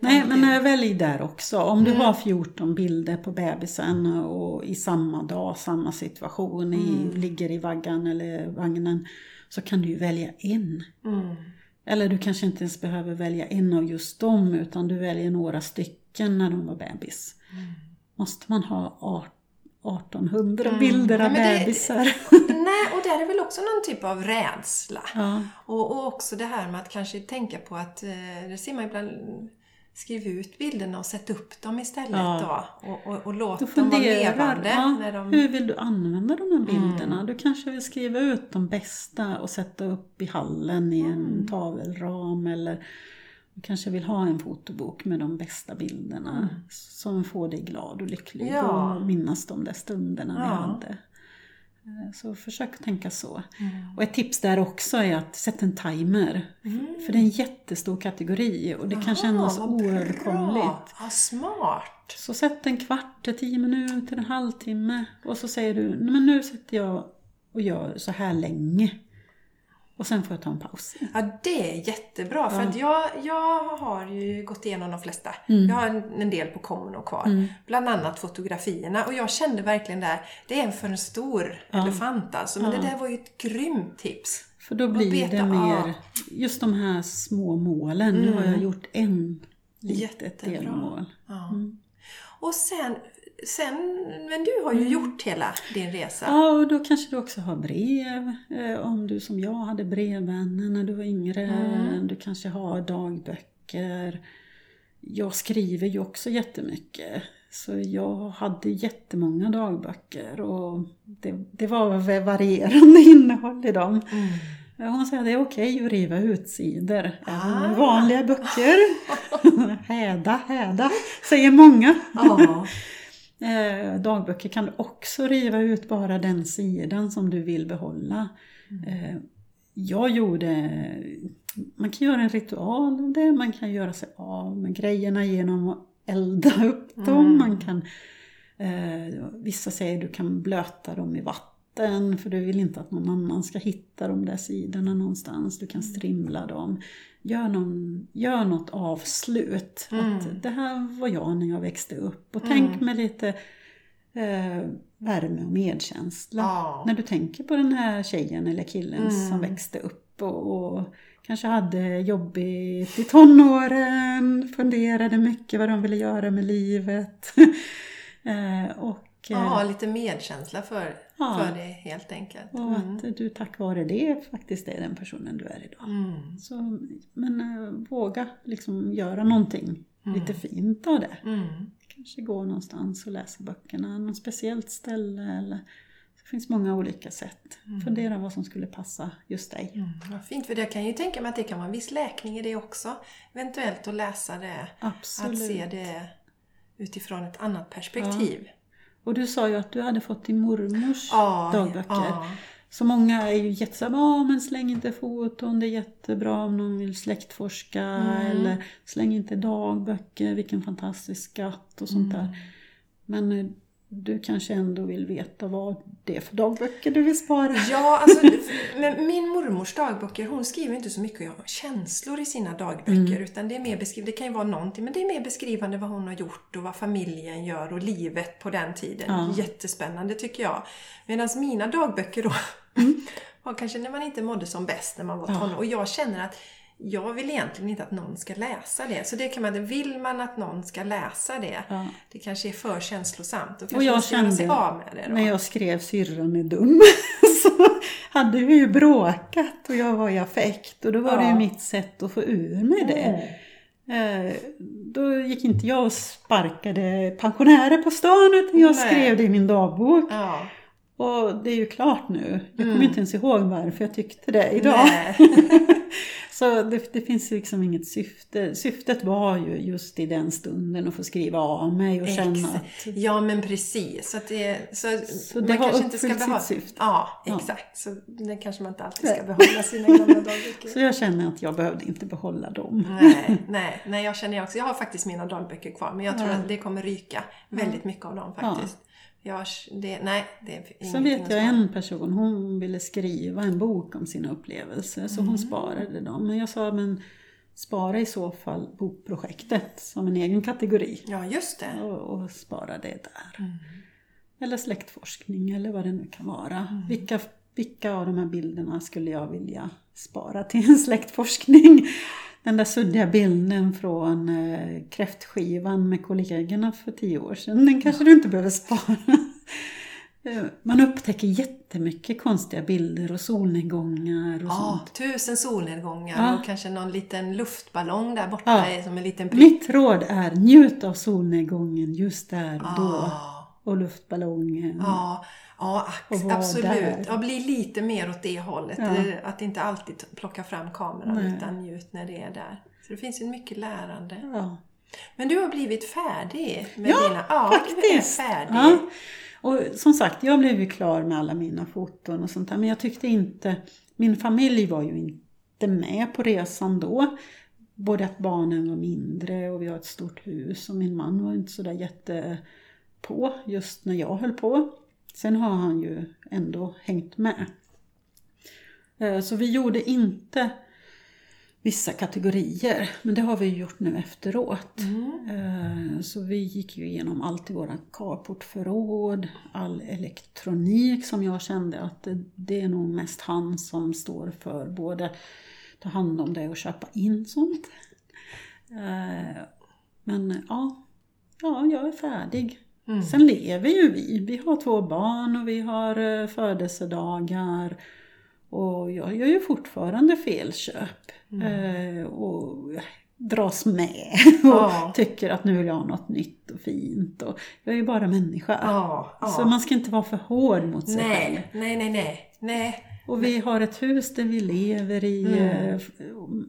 Nej, men välj där också. Om Mm. du har 14 bilder på bebisen och i samma dag, samma situation, i, Mm. ligger i vaggan eller vagnen, så kan du ju välja en. Mm. Eller du kanske inte ens behöver välja en av just dem, utan du väljer några stycken när de var bebis. Mm. Måste man ha art- 1800 bilder av Nej, det- bebisar? Nej, och där är väl också någon typ av rädsla. Ja. Och, och också det här med att kanske tänka på att, eh, det ser man ibland, skriv ut bilderna och sätt upp dem istället Ja. då. Och, och, och låt Du dem vara funderar, levande. ja, när de... hur vill du använda de här bilderna? Mm. Du kanske vill skriva ut de bästa och sätta upp i hallen i en Mm. tavelram eller du kanske vill ha en fotobok med de bästa bilderna som får dig glad och lycklig Mm. Ja. och minnas de där stunderna vi Ja. hade. Eh, Så försök tänka så. Mm. Och ett tips där också är att sätta en timer. För det är en jättestor kategori och det kan kännas oöverkomligt. Ja, smart. Så sätt en kvart, tio minuter, en halvtimme och så säger du, "Nej, men nu sätter jag och gör så här länge. Och sen får jag ta en paus. Ja, det är jättebra. För Ja. att jag, jag har ju gått igenom de flesta. Mm. Jag har en, en del på Kommuno kvar. Bland annat fotografierna. Och jag kände verkligen där, det är en för en stor elefant alltså. Men Ja. det där var ju ett grymt tips. För då blir det mer, just de här små målen. Nu har jag gjort en litet Jättebra. delmål. Ja. Mm. Och sen, sen, men du har ju gjort hela din resa. Ja, och då kanske du också har brev. Eh, om du som jag hade brevvänner när du var yngre. Mm. Du kanske har dagböcker. Jag skriver ju också jättemycket. Så jag hade jättemånga dagböcker och det, det var varierande innehåll i dem. Mm. Hon säger att det är okej att riva ut sidor. Ah. Även vanliga böcker. häda, häda, säger många. Ja. Eh, dagböcker kan du också riva ut bara den sidan som du vill behålla. Eh, jag gjorde, man kan göra en ritual av det, man kan göra sig av med grejerna genom att elda upp dem. Mm. Man kan, eh, vissa säger du kan blöta dem i vatten för du vill inte att någon annan ska hitta de där sidorna någonstans. Du kan strimla dem. Gör, någon, gör något avslut. Mm. Att det här var jag när jag växte upp. Och Mm. tänk med lite eh, värme och medkänsla. Ja. När du tänker på den här tjejen eller killen Mm. som växte upp och, och kanske hade jobbigt i tonåren, funderade mycket vad de ville göra med livet. eh, och Ja, lite medkänsla för, Ja. för det helt enkelt. och Mm. att du tack vare det faktiskt är den personen du är idag. Mm. Så, men eh, våga liksom göra någonting lite fint av det. Mm. Kanske gå någonstans och läsa böckerna, något speciellt ställe eller det finns många olika sätt. Fundera vad som skulle passa just dig. Mm. Vad fint, för jag kan ju tänka mig att det kan vara en viss läkning i det också. Eventuellt att läsa det, Absolut. att se det utifrån ett annat perspektiv. Och du sa ju att du hade fått din mormors Ja, dagböcker. ja. Så många är ju jättesåhär, ja men släng inte foton, det är jättebra om någon vill släktforska. Mm. Eller släng inte dagböcker, vilken fantastisk skatt och sånt Mm. där. Men eh, du kanske ändå vill veta vad det är för dagböcker du vill spara. Ja, alltså, men min mormors dagböcker, hon skriver inte så mycket om känslor i sina dagböcker. Mm. Utan det är mer beskriv, det kan ju vara någonting, men det är mer beskrivande vad hon har gjort och vad familjen gör och livet på den tiden. Ja. Jättespännande tycker jag. Medan mina dagböcker då var kanske när man inte mådde som bäst när man var Mm. Ja. tonåring. Och jag känner att jag vill egentligen inte att någon ska läsa det. Så det kan man, vill man att någon ska läsa det, Ja. det kanske är för känslosamt. Då Och jag kände av med det då. när jag skrev syrran är dum så hade vi ju bråkat och jag var i affekt och då var det ju Ja. mitt sätt att få ur mig det. Mm. Eh, Då gick inte jag och sparkade pensionärer på stan utan jag Nej. skrev det i min dagbok. Ja. Och det är ju klart nu. Jag kommer Mm. inte ens ihåg varför jag tyckte det idag. Så det, det finns liksom inget syfte. Syftet var ju just i den stunden att få skriva av mig och känna Exakt. att Ja men precis. Så, det, så, Så man det har kanske inte ska uppfyllt sitt behålla... syfte. Ja, Ja. exakt. Så det kanske man inte alltid ska behålla sina gamla dagböcker. Så jag känner att jag behövde inte behålla dem. Nej, nej, nej, jag känner också. Jag har faktiskt mina dagböcker kvar men jag tror Ja. att det kommer ryka väldigt mycket av dem faktiskt. Jag, det, nej, det är Sen vet jag en person, hon ville skriva en bok om sina upplevelser så Mm. hon sparade dem. Men jag sa, men spara i så fall bokprojektet som en egen kategori. Ja, just det. Och, och spara det där. Mm. Eller släktforskning eller vad det nu kan vara. Mm. Vilka, vilka av de här bilderna skulle jag vilja spara till en släktforskning? Den där suddiga bilden från eh, kräftskivan med kollegorna för tio år sedan, den kanske du inte behöver spara. Eh, Man upptäcker jättemycket konstiga bilder och solnedgångar och Ja, sånt. tusen solnedgångar Ja. och kanske någon liten luftballong där borta Ja. är som en liten prick. Mitt råd är njut av solnedgången just där och då. Ja. Och luftballongen. Ja, ja absolut. där. Ja, bli lite mer åt det hållet. Ja. Att inte alltid plocka fram kameran Nej. utan njut när det är där. Så det finns ju mycket lärande. Ja. Men du har blivit färdig med Ja, dina... Ja, faktiskt. färdig. Ja. Och som sagt, jag blev ju klar med alla mina foton och sånt där. Men jag tyckte inte, min familj var ju inte med på resan då. Både att barnen var mindre och vi har ett stort hus och min man var inte sådär jätte på just när jag höll på. Sen har han ju ändå hängt med. Eh, Så vi gjorde inte vissa kategorier, men det har vi gjort nu efteråt. Mm. Eh, Så vi gick ju igenom allt i våra carportförråd, all elektronik som jag kände att det, är nog mest han som står för både ta hand om det och köpa in sånt. Eh, Men ja, ja, jag är färdig. Mm. Sen lever ju vi. Vi har två barn och vi har eh, födelsedagar. Och jag gör ju fortfarande felköp. Eh, och dras med och Ja. tycker att nu vill jag ha något nytt och fint. Och jag är ju bara människa. Ja, ja. Så man ska inte vara för hård mot sig själv. Nej, nej, nej, nej. nej. Och vi har ett hus där vi lever i. Mm.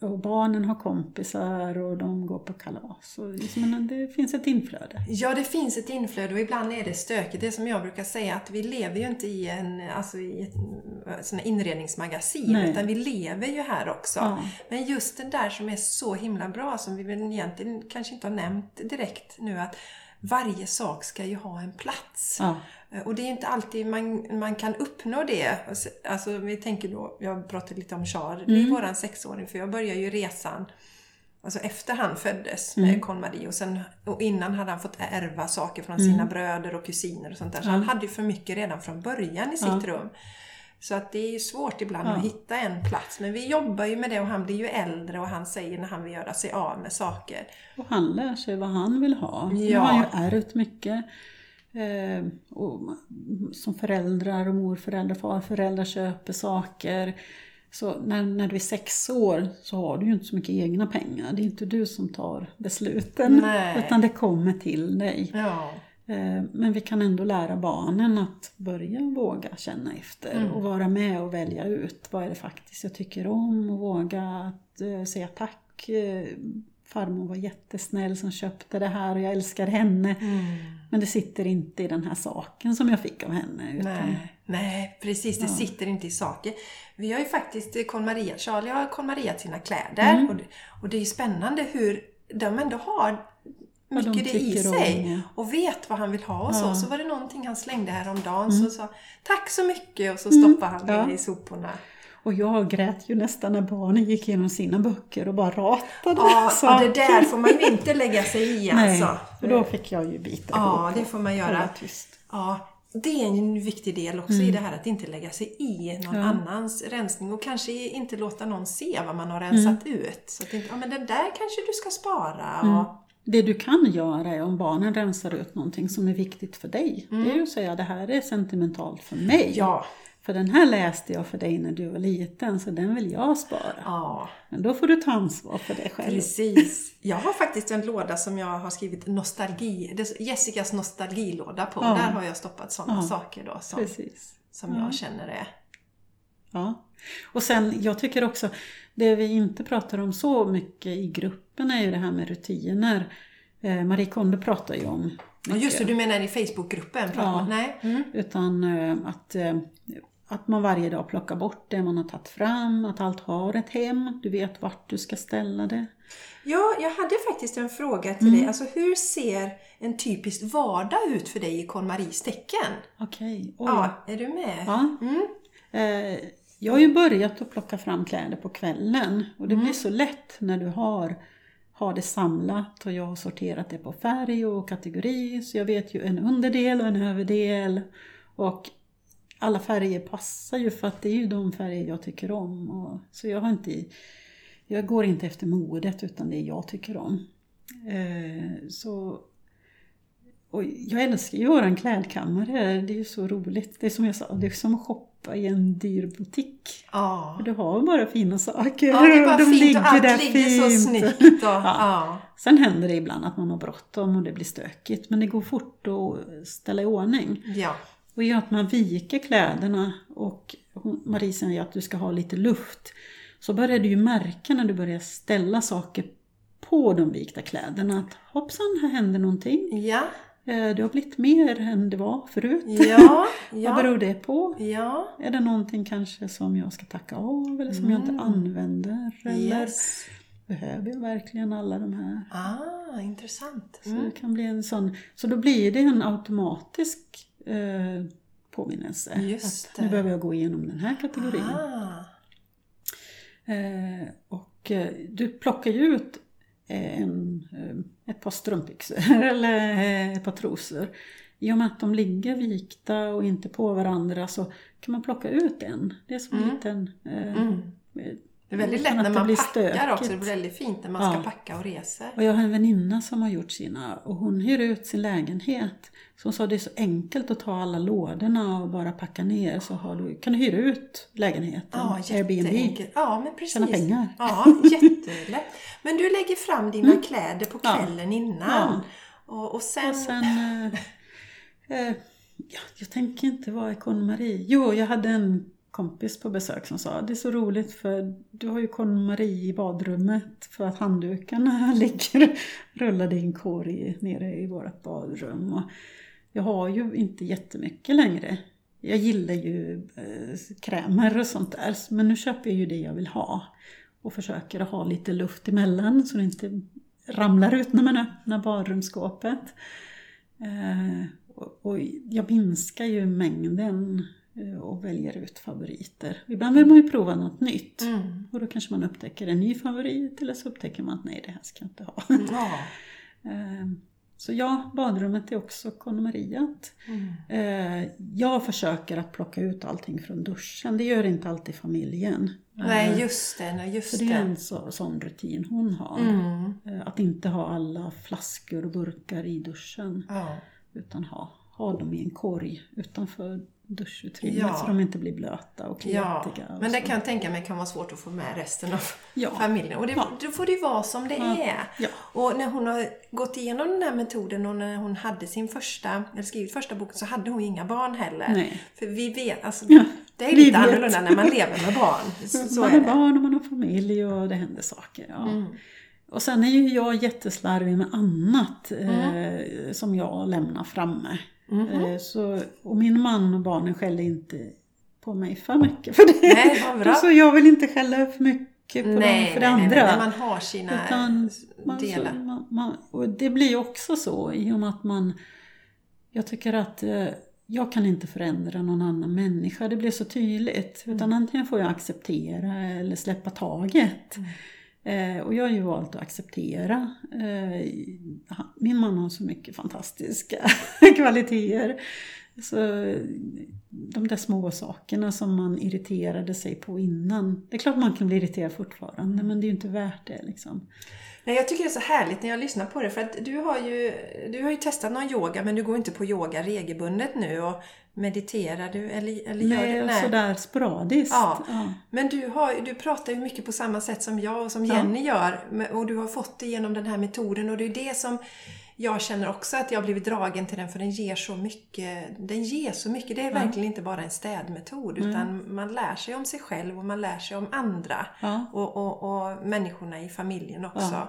Och- barnen har kompisar och de går på kalas. Och liksom, det finns ett inflöde. Ja, det finns ett inflöde och ibland är det stökigt. Det är som jag brukar säga att vi lever ju inte i en alltså i ett sån inredningsmagasin Nej. utan vi lever ju här också. Ja. Men just den där som är så himla bra som vi väl egentligen kanske inte har nämnt direkt nu att varje sak ska ju ha en plats. Ja. Och det är inte alltid man, man kan uppnå det. Alltså vi tänker då, jag pratade lite om Char, det är våran sexåring för jag började ju resan Alltså efter han föddes med Kon-Marie och, sen, och innan hade han fått ärva saker från sina bröder och kusiner och sånt där. Så han hade ju för mycket redan från början i sitt rum. Så att det är ju svårt ibland att hitta en plats. Men vi jobbar ju med det och han blir ju äldre och han säger när han vill göra sig av med saker. Och han lär sig vad han vill ha. Nu Ja. har han ju ärvt mycket. Eh, och som föräldrar och morföräldrar, farföräldrar köper saker. Så när, när du är sex år så har du ju inte så mycket egna pengar. Det är inte du som tar besluten. Nej. Utan det kommer till dig. Ja. Eh, Men vi kan ändå lära barnen att börja våga känna efter och vara med och välja ut vad är det faktiskt jag tycker om och våga att eh, säga tack. Eh, Farmor var jättesnäll som köpte det här och jag älskar henne. Men det sitter inte i den här saken som jag fick av henne. Utan, Nej, nej, precis. Det sitter inte i saker. Vi har ju faktiskt Kon-Maria, Charlie har Kon-Maria sina kläder. Mm. Och, det, och det är ju spännande hur de ändå har mycket det i sig. om, Och vet vad han vill ha och så. Ja. Mm. Så var det någonting han slängde häromdagen. Så sa tack så mycket och så stoppade han det ja. i soporna. Och jag grät ju nästan när barnen gick igenom sina böcker och bara ratade Ja, ja, saker. det där får man ju inte lägga sig i Nej, alltså. för då fick jag ju bita Ja, det får man göra. Ja, det är en viktig del också Mm. i det här att inte lägga sig i någon annans rensning och kanske inte låta någon se vad man har rensat Mm. ut. Så att inte, ja men det där kanske du ska spara. Mm. Och, Det du kan göra är om barnen rensar ut någonting som är viktigt för dig. Det är ju att säga det här är sentimentalt för mig. Mm. ja, För den här läste jag för dig när du var liten så den vill jag spara. ja, Men då får du ta ansvar för det själv. precis. Jag har faktiskt en låda som jag har skrivit nostalgi, Jessicas nostalgilåda på. Ja. Där har jag stoppat sådana Ja, saker då som, Precis. som jag känner är... Ja. Och sen, jag tycker också, det vi inte pratar om så mycket i gruppen är ju det här med rutiner. Eh, Marie Kondo pratar ju om Ja, just det, du menar i Facebookgruppen? Ja. Nej? Mm. Utan eh, att, eh, att man varje dag plockar bort det man har tagit fram, att allt har ett hem, du vet vart du ska ställa det. Ja, jag hade faktiskt en fråga till Mm. dig. Alltså hur ser en typisk vardag ut för dig i KonMaries tecken? Okej, oj. Ja, är du med? Ja. Mm. Eh, jag har ju börjat att plocka fram kläder på kvällen och det blir så lätt när du har, har det samlat och jag har sorterat det på färg och kategori så jag vet ju en underdel och en överdel och alla färger passar ju för att det är ju de färger jag tycker om. Och, så jag har inte, jag går inte efter modet utan det jag tycker om. Eh, så och jag älskar ju våran klädkammare, det är ju så roligt. Det är som jag sa, det är som att shoppa i en dyr butik. Ja. Du har bara fina saker Ja, det är bara de fint och allt där ligger så fint. snyggt. Och, ja. Sen händer det ibland att man har bråttom och det blir stökigt, men det går fort att ställa i ordning. ja. Och i att man viker kläderna och Marie säger att du ska ha lite luft, så börjar du ju märka när du börjar ställa saker på de vikta kläderna att hoppsan, här händer någonting. Ja. Eh, Det har blivit mer än det var förut. Ja. Vad Ja. beror det på? Ja. Är det någonting kanske som jag ska tacka av eller som jag inte använder? Eller Mm. Yes. behöver jag verkligen alla de här? Ah, intressant. Så Mm. det kan bli en sån, så då blir det en automatisk eh, påminnelse. Just att nu behöver jag gå igenom den här kategorin. Ah. Eh, och eh, du plockar ju ut eh, en, eh, ett par strumpbyxor eller eh, ett par trosor. I och med att de ligger vikta och inte på varandra så kan man plocka ut en. Det är som en Mm. liten Mm. Det är väldigt lätt när man packar stökigt. också. Det blir väldigt fint när man Ja. ska packa och resa. Och jag har en väninna som har gjort sina och hon hyr ut sin lägenhet. Så hon sa det är så enkelt att ta alla lådorna och bara packa ner så har du, kan du hyra ut lägenheten, Ja, Airbnb. Ja, men precis. Tjäna pengar. Ja, jättelätt. Men du lägger fram dina kläder på Ja. kvällen innan. Och, och sen... Och sen, eh, eh, ja, jag tänker inte vara KonMari. Jo, jag hade en kompis på besök som sa det är så roligt för du har ju KonMari i badrummet för att handdukarna ligger rullade i en korg nere i vårt badrum. Och jag har ju inte jättemycket längre. Jag gillar ju eh, krämer och sånt där men nu köper jag ju det jag vill ha. Och försöker att ha lite luft emellan så det inte ramlar ut när man öppnar badrumsskåpet. Eh, och, jag minskar ju mängden och väljer ut favoriter. Ibland vill man ju prova något nytt. Mm. Och då kanske man upptäcker en ny favorit eller så upptäcker man att nej det här ska jag inte ha. Ja. Eh, Så ja, badrummet är också kondomeriat. Mm. Eh, Jag försöker att plocka ut allting från duschen. Det gör inte alltid familjen. Nej, Eh, just det. Nej, just Så det är en så, sån rutin hon har. Mm. Eh, Att inte ha alla flaskor och burkar i duschen. Ja. Utan ha, ha dem i en korg utanför duschutrymmet Ja. så de inte blir blöta och Ja, kletiga. och men det kan jag tänka mig kan vara svårt att få med resten av Ja. familjen. Och det, Ja. då får det vara som det Ja. är. Ja. Och när hon har gått igenom den här metoden och när hon hade sin första, eller skrivit första boken så hade hon inga barn heller. Nej. För vi vet, alltså, Ja, det är lite vet. annorlunda när man lever med barn. Så, så man har barn och man har familj och det händer saker. Ja. Mm. Och sen är ju jag jätteslarvig med annat Mm. eh, som jag lämnar framme. Mhm. Eh, så, och min man och barnen skäller inte på mig för mycket för det. Nej, vad bra. Så jag vill inte skälla för mycket på Nej, dem för nej, andra. nej, när man har sina Utan man, delar. så, man, man, och det blir också så i och med att man... Jag tycker att eh, jag kan inte förändra någon annan människa, det blir så tydligt. Mm. Utan antingen får jag acceptera eller släppa taget. Mm. Eh, och jag har ju valt att acceptera. Eh, min man har så mycket fantastiska kvaliteter. Så de där små sakerna som man irriterade sig på innan. Det är klart man kan bli irriterad fortfarande men det är ju inte värt det liksom. Nej, jag tycker det är så härligt när jag lyssnar på det för att du har ju, du har ju testat någon yoga men du går inte på yoga regelbundet nu och mediterar du eller, eller gör Nej, du? och sådär sporadiskt. Ja. Ja. Men du, har, du pratar ju mycket på samma sätt som jag och som Ja. Jenny gör. Men- Och du har fått det genom den här metoden och det är det som jag känner också att jag blivit dragen till den för den ger så mycket. Den ger så mycket. Det är verkligen inte bara en städmetod utan man lär sig om sig själv och man lär sig om andra. Ja. Och, och, och människorna i familjen också.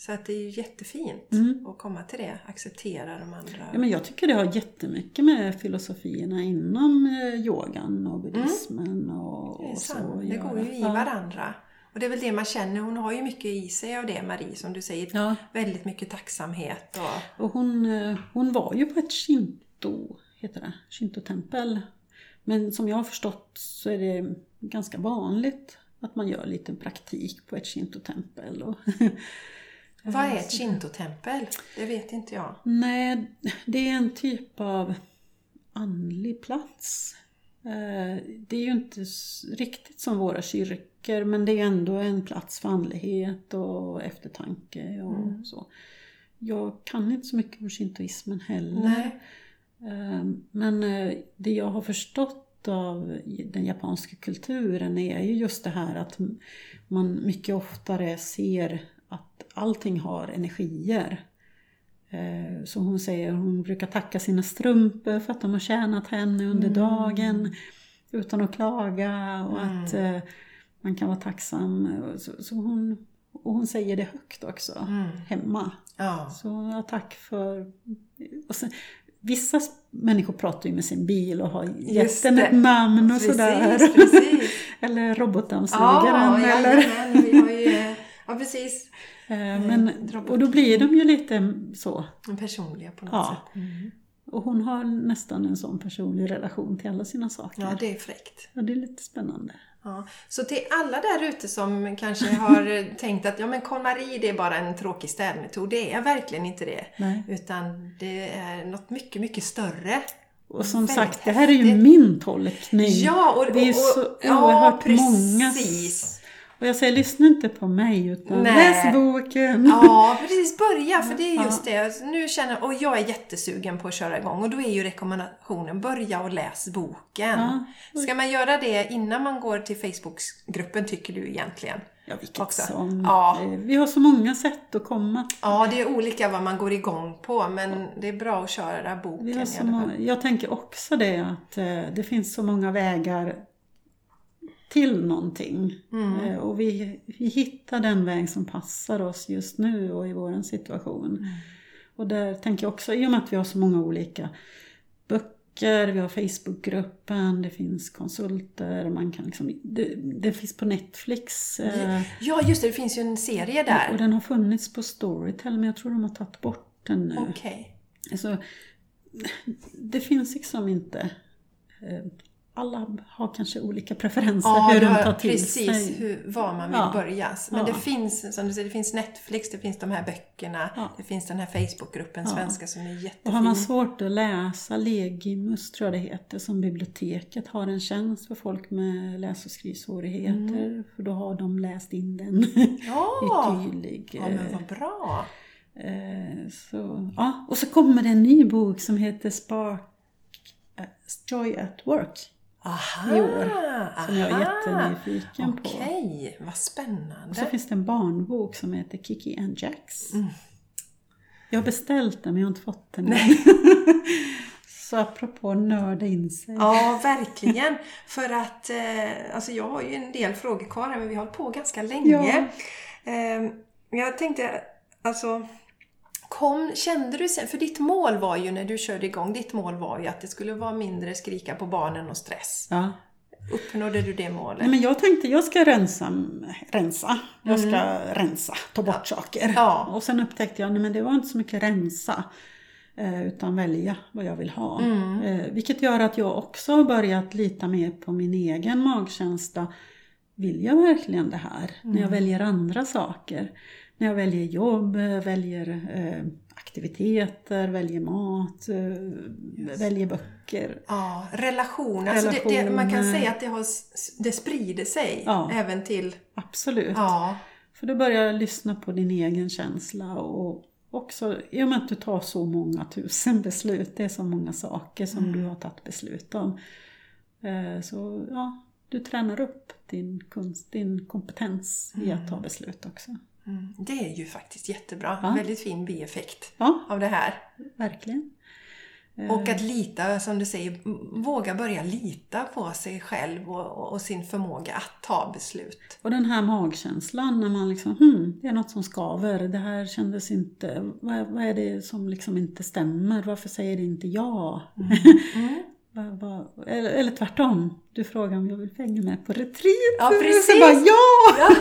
Så att det är ju jättefint Mm. att komma till det. Acceptera de andra. Ja, men jag tycker det har jättemycket med filosofierna inom eh, yogan och buddhismen och, Mm. är och så Det göra. går ju i varandra. Och det är väl det man känner. Hon har ju mycket i sig av det, Marie, som du säger. Ja. Väldigt mycket tacksamhet och... Och hon, eh, hon var ju på ett shinto, heter det, shintotempel. Men som jag har förstått så är det ganska vanligt att man gör lite praktik på ett shintotempel. Och Vad är ett shintotempel? Det vet inte jag. Nej, det är en typ av andlig plats. Eh, Det är ju inte riktigt som våra kyrkor men det är ändå en plats för andlighet och eftertanke och så. Jag kan inte så mycket om shintoismen heller. Nej. Eh, Men eh, det jag har förstått av den japanska kulturen är ju just det här att man mycket oftare ser allting har energier. Eh, Så hon säger, hon brukar tacka sina strumpor för att de har tjänat henne under dagen utan att klaga och att eh, man kan vara tacksam. Så, så hon, och hon säger det högt också, hemma. Ja. Så ja, tack för... Och sen, vissa människor pratar ju med sin bil och har gett den ett namn och sådär. precis. eller robotdammsugaren. Ja, eller, vi har ju... Ja, precis. Eh, men, och då blir de ju lite så. Personliga på något Ja. sätt. Och hon har nästan en sån personlig relation till alla sina saker. Ja, det är fräckt. Ja, det är lite spännande. Ja. Så till alla där ute som kanske har tänkt att ja, men KonMari det är bara en tråkig städmetod. Det är verkligen inte det. Nej. Utan det är något mycket, mycket större. Och som Väldigt sagt, det här är ju häftigt. min tolkning. Ja, och, det är och, så och, ja, oerhört precis. många Och jag säger, lyssna inte på mig utan Nej. läs boken. Ja, precis. Börja, för det är just det. Nu känner, och jag är jättesugen på att köra igång och då är ju rekommendationen börja och läs boken. Ja. Ska man göra det innan man går till Facebookgruppen tycker du egentligen? Ja, vilket Också. som. Ja. Eh, Vi har så många sätt att komma. Ja, det är olika vad man går igång på men det är bra att köra boken Vi har så många, jag tänker också det att eh, det finns så många vägar till någonting. Mm. Eh, och vi, vi hittar den väg som passar oss just nu och i vår situation. Mm. Och där tänker jag också, i och med att vi har så många olika böcker, vi har Facebookgruppen, det finns konsulter, man kan liksom, det, det finns på Netflix. eh, Ja, just det. Det finns ju en serie och där. den har funnits på Storytel men jag tror de har tagit bort den nu. Okej. Alltså, det finns liksom inte... eh, Alla har kanske olika preferenser Ja, hur de tar till precis sig. hur, var man vill Ja. börja. Men Ja. det finns, som du säger, det finns Netflix, det finns de här böckerna, Ja. det finns den här Facebookgruppen, svenska, som är Och jättefin. har man svårt att läsa, Legimus tror jag det heter, som biblioteket har en tjänst för folk med läs och skrivsvårigheter. För då har de läst in den Ja! i tydlig... ja, men vad bra! eh, så, ja. Och så kommer det en ny bok som heter Spark eh, Joy at Work. Aha! I år, Som jag är aha. jättenyfiken på. Okej, vad Och så spännande. finns det en barnbok som heter Kiki and Jax. Mm. Jag har beställt den men jag har inte fått den än. Så apropå nörda in sig. Ja, verkligen. För att, eh, alltså jag har ju en del frågor kvar här, men vi har hållit på ganska länge. Eh, jag tänkte, alltså, kom, kände du sen, för ditt mål var ju när du körde igång, ditt mål var ju att det skulle vara mindre skrika på barnen och stress. Ja. Uppnådde du det målet? Nej, men jag tänkte jag ska rensa, rensa. Jag ska rensa, ta bort saker. Mm. Ja. Och sen upptäckte jag att det var inte så mycket rensa. eh, Utan välja vad jag vill ha. Mm. Eh, Vilket gör att jag också har börjat lita mer på min egen magkänsla. Vill jag verkligen det här? När Mm. jag väljer andra saker. När jag väljer jobb, väljer eh, aktiviteter, väljer mat, eh, väljer böcker. Ja, relationer. Alltså det, det, man kan säga att det, har, det sprider sig Ja. även till... Absolut. Ja, För då börjar lyssna på din egen känsla och också, i och med att du tar så många tusen beslut, det är så många saker som Mm. du har tagit beslut om. Eh, Så ja, du tränar upp din, kunst, din kompetens i att ta beslut också. Mm, det är ju faktiskt jättebra. Ja. Väldigt fin bieffekt Ja, av det här. verkligen. Eh, Och att lita, som du säger, våga börja lita på sig själv och, och, sin förmåga att ta beslut. Och den här magkänslan när man liksom, hmm, det är något som skaver, det här kändes inte, vad, vad är det som liksom inte stämmer, varför säger det inte ja? Mm. Vad- vad- eller, eller tvärtom, du frågar om jag vill hänga med på retreat. Ja, precis. bara, ja! Ja,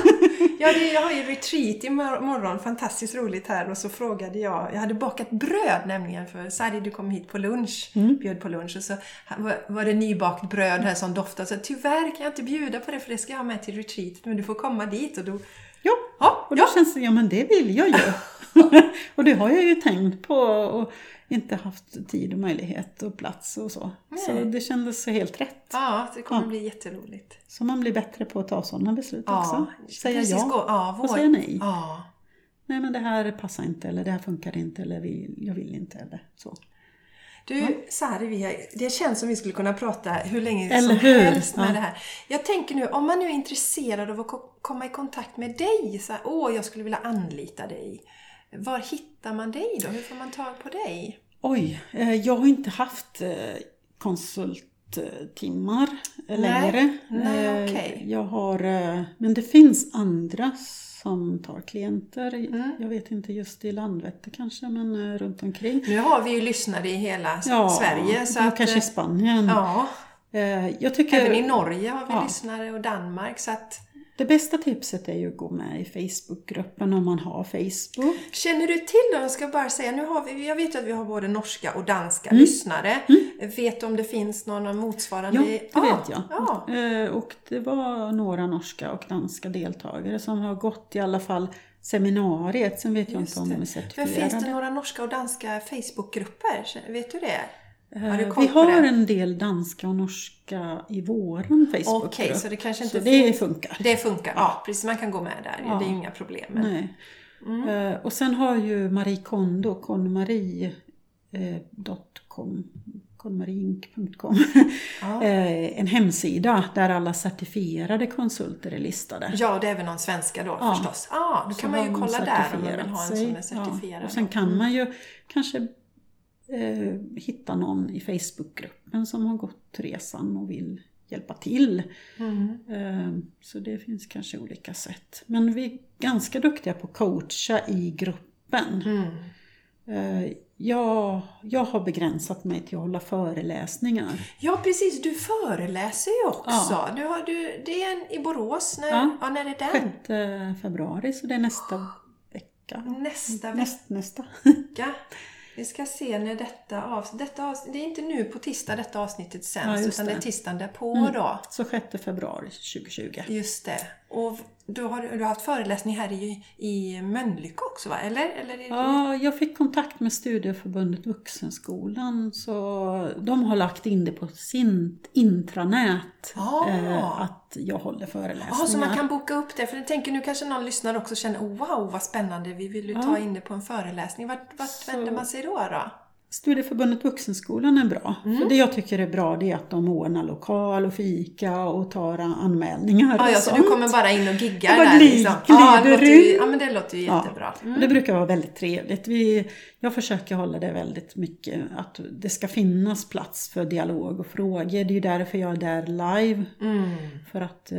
ja det, jag har ju retreat imor- morgon, fantastiskt roligt här och så frågade jag, jag hade bakat bröd nämligen för Sari du kom hit på lunch, bjöd på lunch och så var, var det nybakt bröd här som doftade så tyvärr kan jag inte bjuda på det för det ska jag ha med till retreat men du får komma dit och då, Ja, ja, och då ja. känns det, ja men det vill jag ju. och det har jag ju tänkt på och inte haft tid och möjlighet och plats och så. Så Nej. det kändes så helt rätt. ja, det kommer Ja. bli jätteroligt. Så man blir bättre på att ta sådana beslut Ja, också. Säga ja gå- ja, och våg- säga nej. Ja. Nej men det här passar inte eller det här funkar inte eller vi, jag vill inte eller så. Du, Sari, vi har, det känns som vi skulle kunna prata hur länge Eller som hur? helst med Ja. det här. Jag tänker nu, om man nu är intresserad av att ko- komma i kontakt med dig, så här, åh, jag skulle vilja anlita dig. Var hittar man dig då? Hur får man tag på dig? Oj, eh, jag har inte haft eh, konsulttimmar eh, längre. nej, okej. Jag har, men det finns andra som tar klienter. Mm. Jag vet inte just i Landvetter kanske, men runt omkring. Nu har vi ju lyssnare i hela Sverige. Så att, kanske i Spanien. ja, Jag tycker även i Norge har vi Ja. lyssnare och Danmark. Så att, det bästa tipset är ju att gå med i Facebookgruppen om man har Facebook. Känner du till då, jag ska bara säga, nu har vi, jag vet att vi har både norska och danska Mm. lyssnare. Vet du om det finns någon motsvarande? Ja, det Ja, vet jag. Ja. Eh, Och det var några norska och danska deltagare som har gått i alla fall seminariet. Sen vet jag Just inte om de är det. Men certifierade. finns det några norska och danska Facebookgrupper? Vet du det? Eh, Vi har en del danska och norska i våran Facebook. Okej, så det kanske inte så det funkar. Det funkar, ja precis. Man kan gå med där, Ja. det är inga problem. Nej. Mm. Eh, och sen har ju Marie Kondo, konmarie.com, konmariink.com, Ja. eh, en hemsida där alla certifierade konsulter är listade. Ja, det är väl någon svenska då Ja. förstås. Ja, då Så kan man ju kolla där om man vill ha en som är certifierad. Ja. Och sen då. kan man ju kanske eh, hitta någon i Facebookgruppen som har gått resan och vill hjälpa till. Mm. Eh, Så det finns kanske olika sätt. Men vi är ganska duktiga på att coacha i gruppen. Mm. Eh, Jag, jag har begränsat mig till att hålla föreläsningar. Ja, precis. Du föreläser ju också. Ja. Du har, du, det är en i Borås. När, Ja. ja. när är den? 6 februari, så det är nästa vecka. Nästa Näst, nästa. Vi ska se när detta avsnitt... Detta avsnitt det är inte nu på tisdag detta avsnittet Ja, sänds, just utan det är tisdagen därpå Mm. då. Så 6 februari 2020. Just det. Och du har, du har haft föreläsning här i, i Mölnlycke också, va? Eller? Eller det... Ja, jag fick kontakt med Studieförbundet Vuxenskolan så de har lagt in det på sin intranät Ah. eh, att jag håller föreläsningar. Ja, så man kan boka upp det. För jag tänker nu kanske någon lyssnare också känner wow vad spännande, vi vill ju ta in det på en föreläsning. Vart, vart Så- vänder man sig då? då? Studieförbundet Vuxenskolan är bra. Mm. För det jag tycker är bra det är att de ordnar lokal och fika och tar anmälningar Ja, och ja, så du sånt. kommer bara in och giggar bara där liksom. Ja, det låter ju, ja, men det låter ju Ja, jättebra. Mm. Det brukar vara väldigt trevligt. Vi, jag försöker hålla det väldigt mycket, att det ska finnas plats för dialog och frågor. Det är ju därför jag är där live. Mm. För att eh,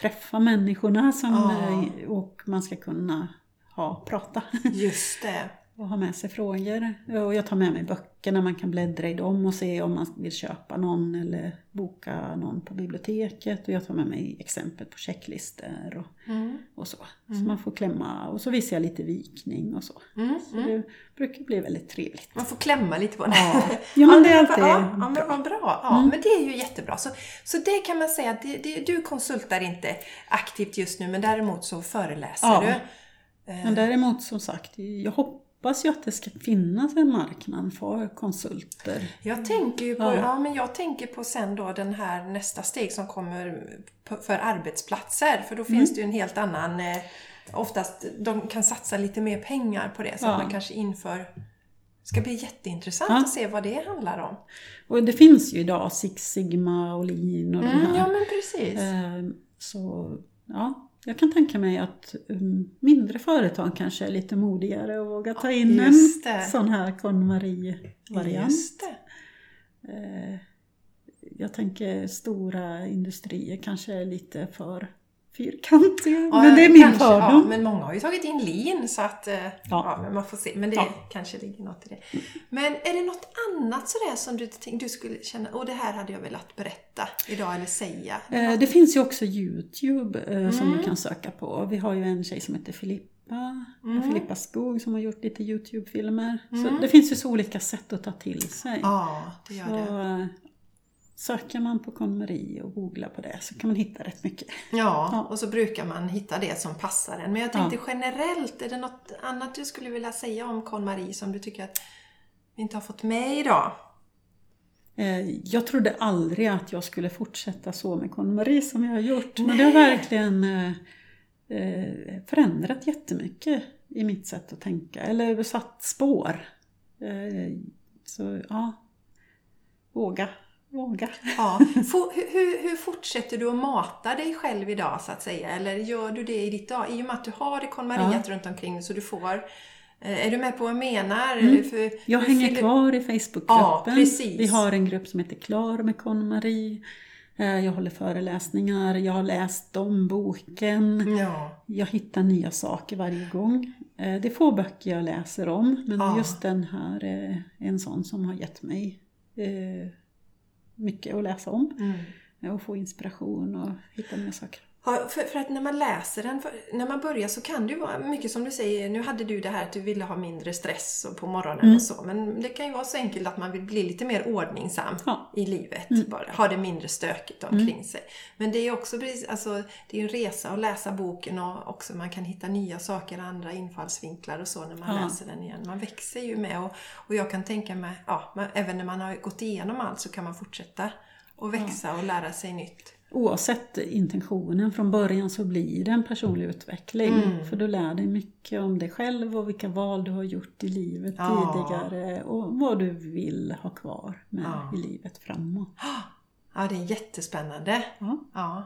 träffa människorna som, Ja. eh, och man ska kunna ha, prata Just det. Och ha med sig frågor. Och jag tar med mig böcker när man kan bläddra i dem och se om man vill köpa någon eller boka någon på biblioteket. Och jag tar med mig exempel på checklistor och, Mm. och så. Så man får klämma och så visar jag lite vikning och så. Mm. Så det brukar bli väldigt trevligt. Man får klämma lite på det. Ja, ja men det är alltid ja, ja, men bra. vad bra. Ja, men det är ju jättebra. Så, så det kan man säga, det, det, du konsultar inte aktivt just nu, men däremot så föreläser Ja. du. Men däremot som sagt, jag hoppas ju att det ska finnas en marknad för konsulter. Jag tänker ju på, ja. Ja. men jag tänker på sen då den här nästa steg som kommer för arbetsplatser. För då Mm. finns det ju en helt annan, eh, oftast de kan satsa lite mer pengar på det. Så Ja. att man kanske inför, ska bli jätteintressant Ja. att se vad det handlar om. Och det finns ju idag Six Sigma och Lean och de Mm, här. ja men precis. Eh, Så ja, jag kan tänka mig att um, mindre företag kanske är lite modigare och vågar ta in Just en sån här KonMari-variant. Eh, Jag tänker stora industrier kanske är lite för fyrkantiga. Ja, men det är min kanske, Ja, fördom. men många har ju tagit in lin så att eh, ja. men man får se. Men det Ja. kanske ligger något i det. Men är det något annat sådär som du, du skulle känna, och det här hade jag velat berätta idag eller säga? Eh, Det finns ju också Youtube eh, som Mm. du kan söka på. Vi har ju en tjej som heter Filippa, Mm. Filippa Skog som har gjort lite Youtube-filmer. Så det finns ju så olika sätt att ta till sig. Ja, det gör så, det. Söker man på KonMari och googlar på det så kan man hitta rätt mycket. Ja, Ja. och så brukar man hitta det som passar en. Men jag tänkte generellt, är det något annat du skulle vilja säga om KonMari som du tycker att vi inte har fått med idag? Eh, Jag trodde aldrig att jag skulle fortsätta så med KonMari som jag har gjort. Men det har verkligen eh, eh, förändrat jättemycket i mitt sätt att tänka. Eller satt spår. Så ja, våga, våga. Ja. Hur, hur, hur fortsätter du att mata dig själv idag så att säga? Eller gör du det i ditt dag? I och med att du har det KonMariet runt omkring så du får... eh, Är du med på vad jag menar? Eller för, Jag hänger fyller- kvar i Ja, Facebookgruppen. precis. Vi har en grupp som heter Klar med KonMari. Eh, Jag håller föreläsningar, jag har läst om boken. Ja. Jag hittar nya saker varje gång. Eh, Det är få böcker jag läser om, men Ja. just den här är en sån som har gett mig mycket att läsa om. Mm. Och få inspiration och hitta nya saker. Ja, för, för att när man läser den, för, när man börjar så kan det ju vara mycket som du säger, nu hade du det här att du ville ha mindre stress på morgonen Mm. och så, men det kan ju vara så enkelt att man vill bli lite mer ordningsam Ja. i livet. Mm. Bara, ha det mindre stökigt omkring sig. Men det är också precis, alltså, det är ju en resa att läsa boken och också man kan hitta nya saker, andra infallsvinklar och så när man Ja. läser den igen. Man växer ju med och, och jag kan tänka mig, ja, man, även när man har gått igenom allt så kan man fortsätta och växa och lära sig nytt. Oavsett intentionen från början så blir det en personlig utveckling. Mm. För du lär dig mycket om dig själv och vilka val du har gjort i livet Ja. tidigare och vad du vill ha kvar med Ja. i livet framåt. Ja, det är jättespännande. Ja. Ja.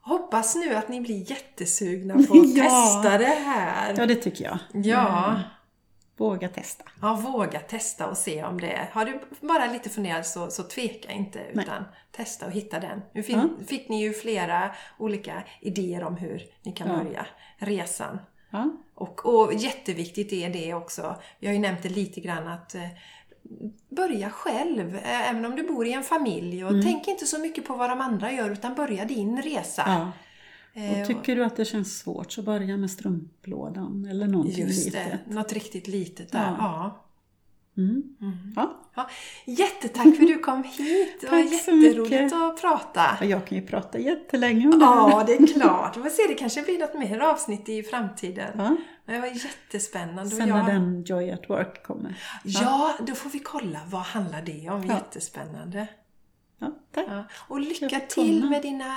Hoppas nu att ni blir jättesugna på att testa det här. ja, det tycker jag. Ja. Mm. Våga testa. Ja, våga testa och se om det är. Har du bara lite funderat så, så tveka inte Nej. utan testa och hitta den. Nu fin, fick ni ju flera olika idéer om hur ni kan Ja. börja resan. Ja. Och, och jätteviktigt är det också, vi har ju nämnt det lite grann att eh, börja själv, eh, även om du bor i en familj. Och tänk inte så mycket på vad de andra gör utan börja din resa. Ja. Eh, Och tycker du att det känns svårt så börja med strumplådan eller någonting Just litet. det, något riktigt litet där. Ja. Ja. Mm. Ja. Ja. Jättetack för att du kom hit. Det var jätteroligt att prata. Jag kan ju prata jättelänge om det Ja, här. det är klart. Vi får se, det kanske blir något mer avsnitt i framtiden. Ja. Men det var jättespännande. Sen när jag... den Joy at Work kommer. Ja, då får vi kolla. Vad handlar det om? Ja. Jättespännande. Ja, tack. Ja. Och lycka till med dina,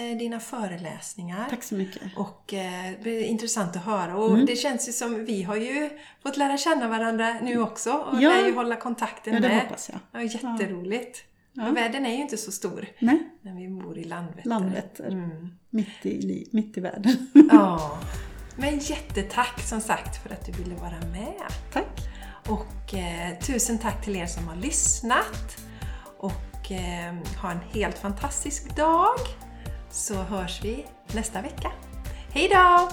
dina föreläsningar. Tack så mycket. Och eh, det blir intressant att höra. Och Mm. det känns ju som vi har ju fått lära känna varandra nu också och Ja. lär ju hålla kontakten Ja, det med. hoppas jag. Ja, jätteroligt. Ja. Och världen är ju inte så stor Nej, när vi bor i Landvetter. Landvetter. Mm. Mitt, i, mitt i världen. Ja. Men jättetack som sagt för att du ville vara med. Tack. Och eh, tusen tack till er som har lyssnat. Och eh, ha en helt fantastisk dag så hörs vi nästa vecka. Hej då!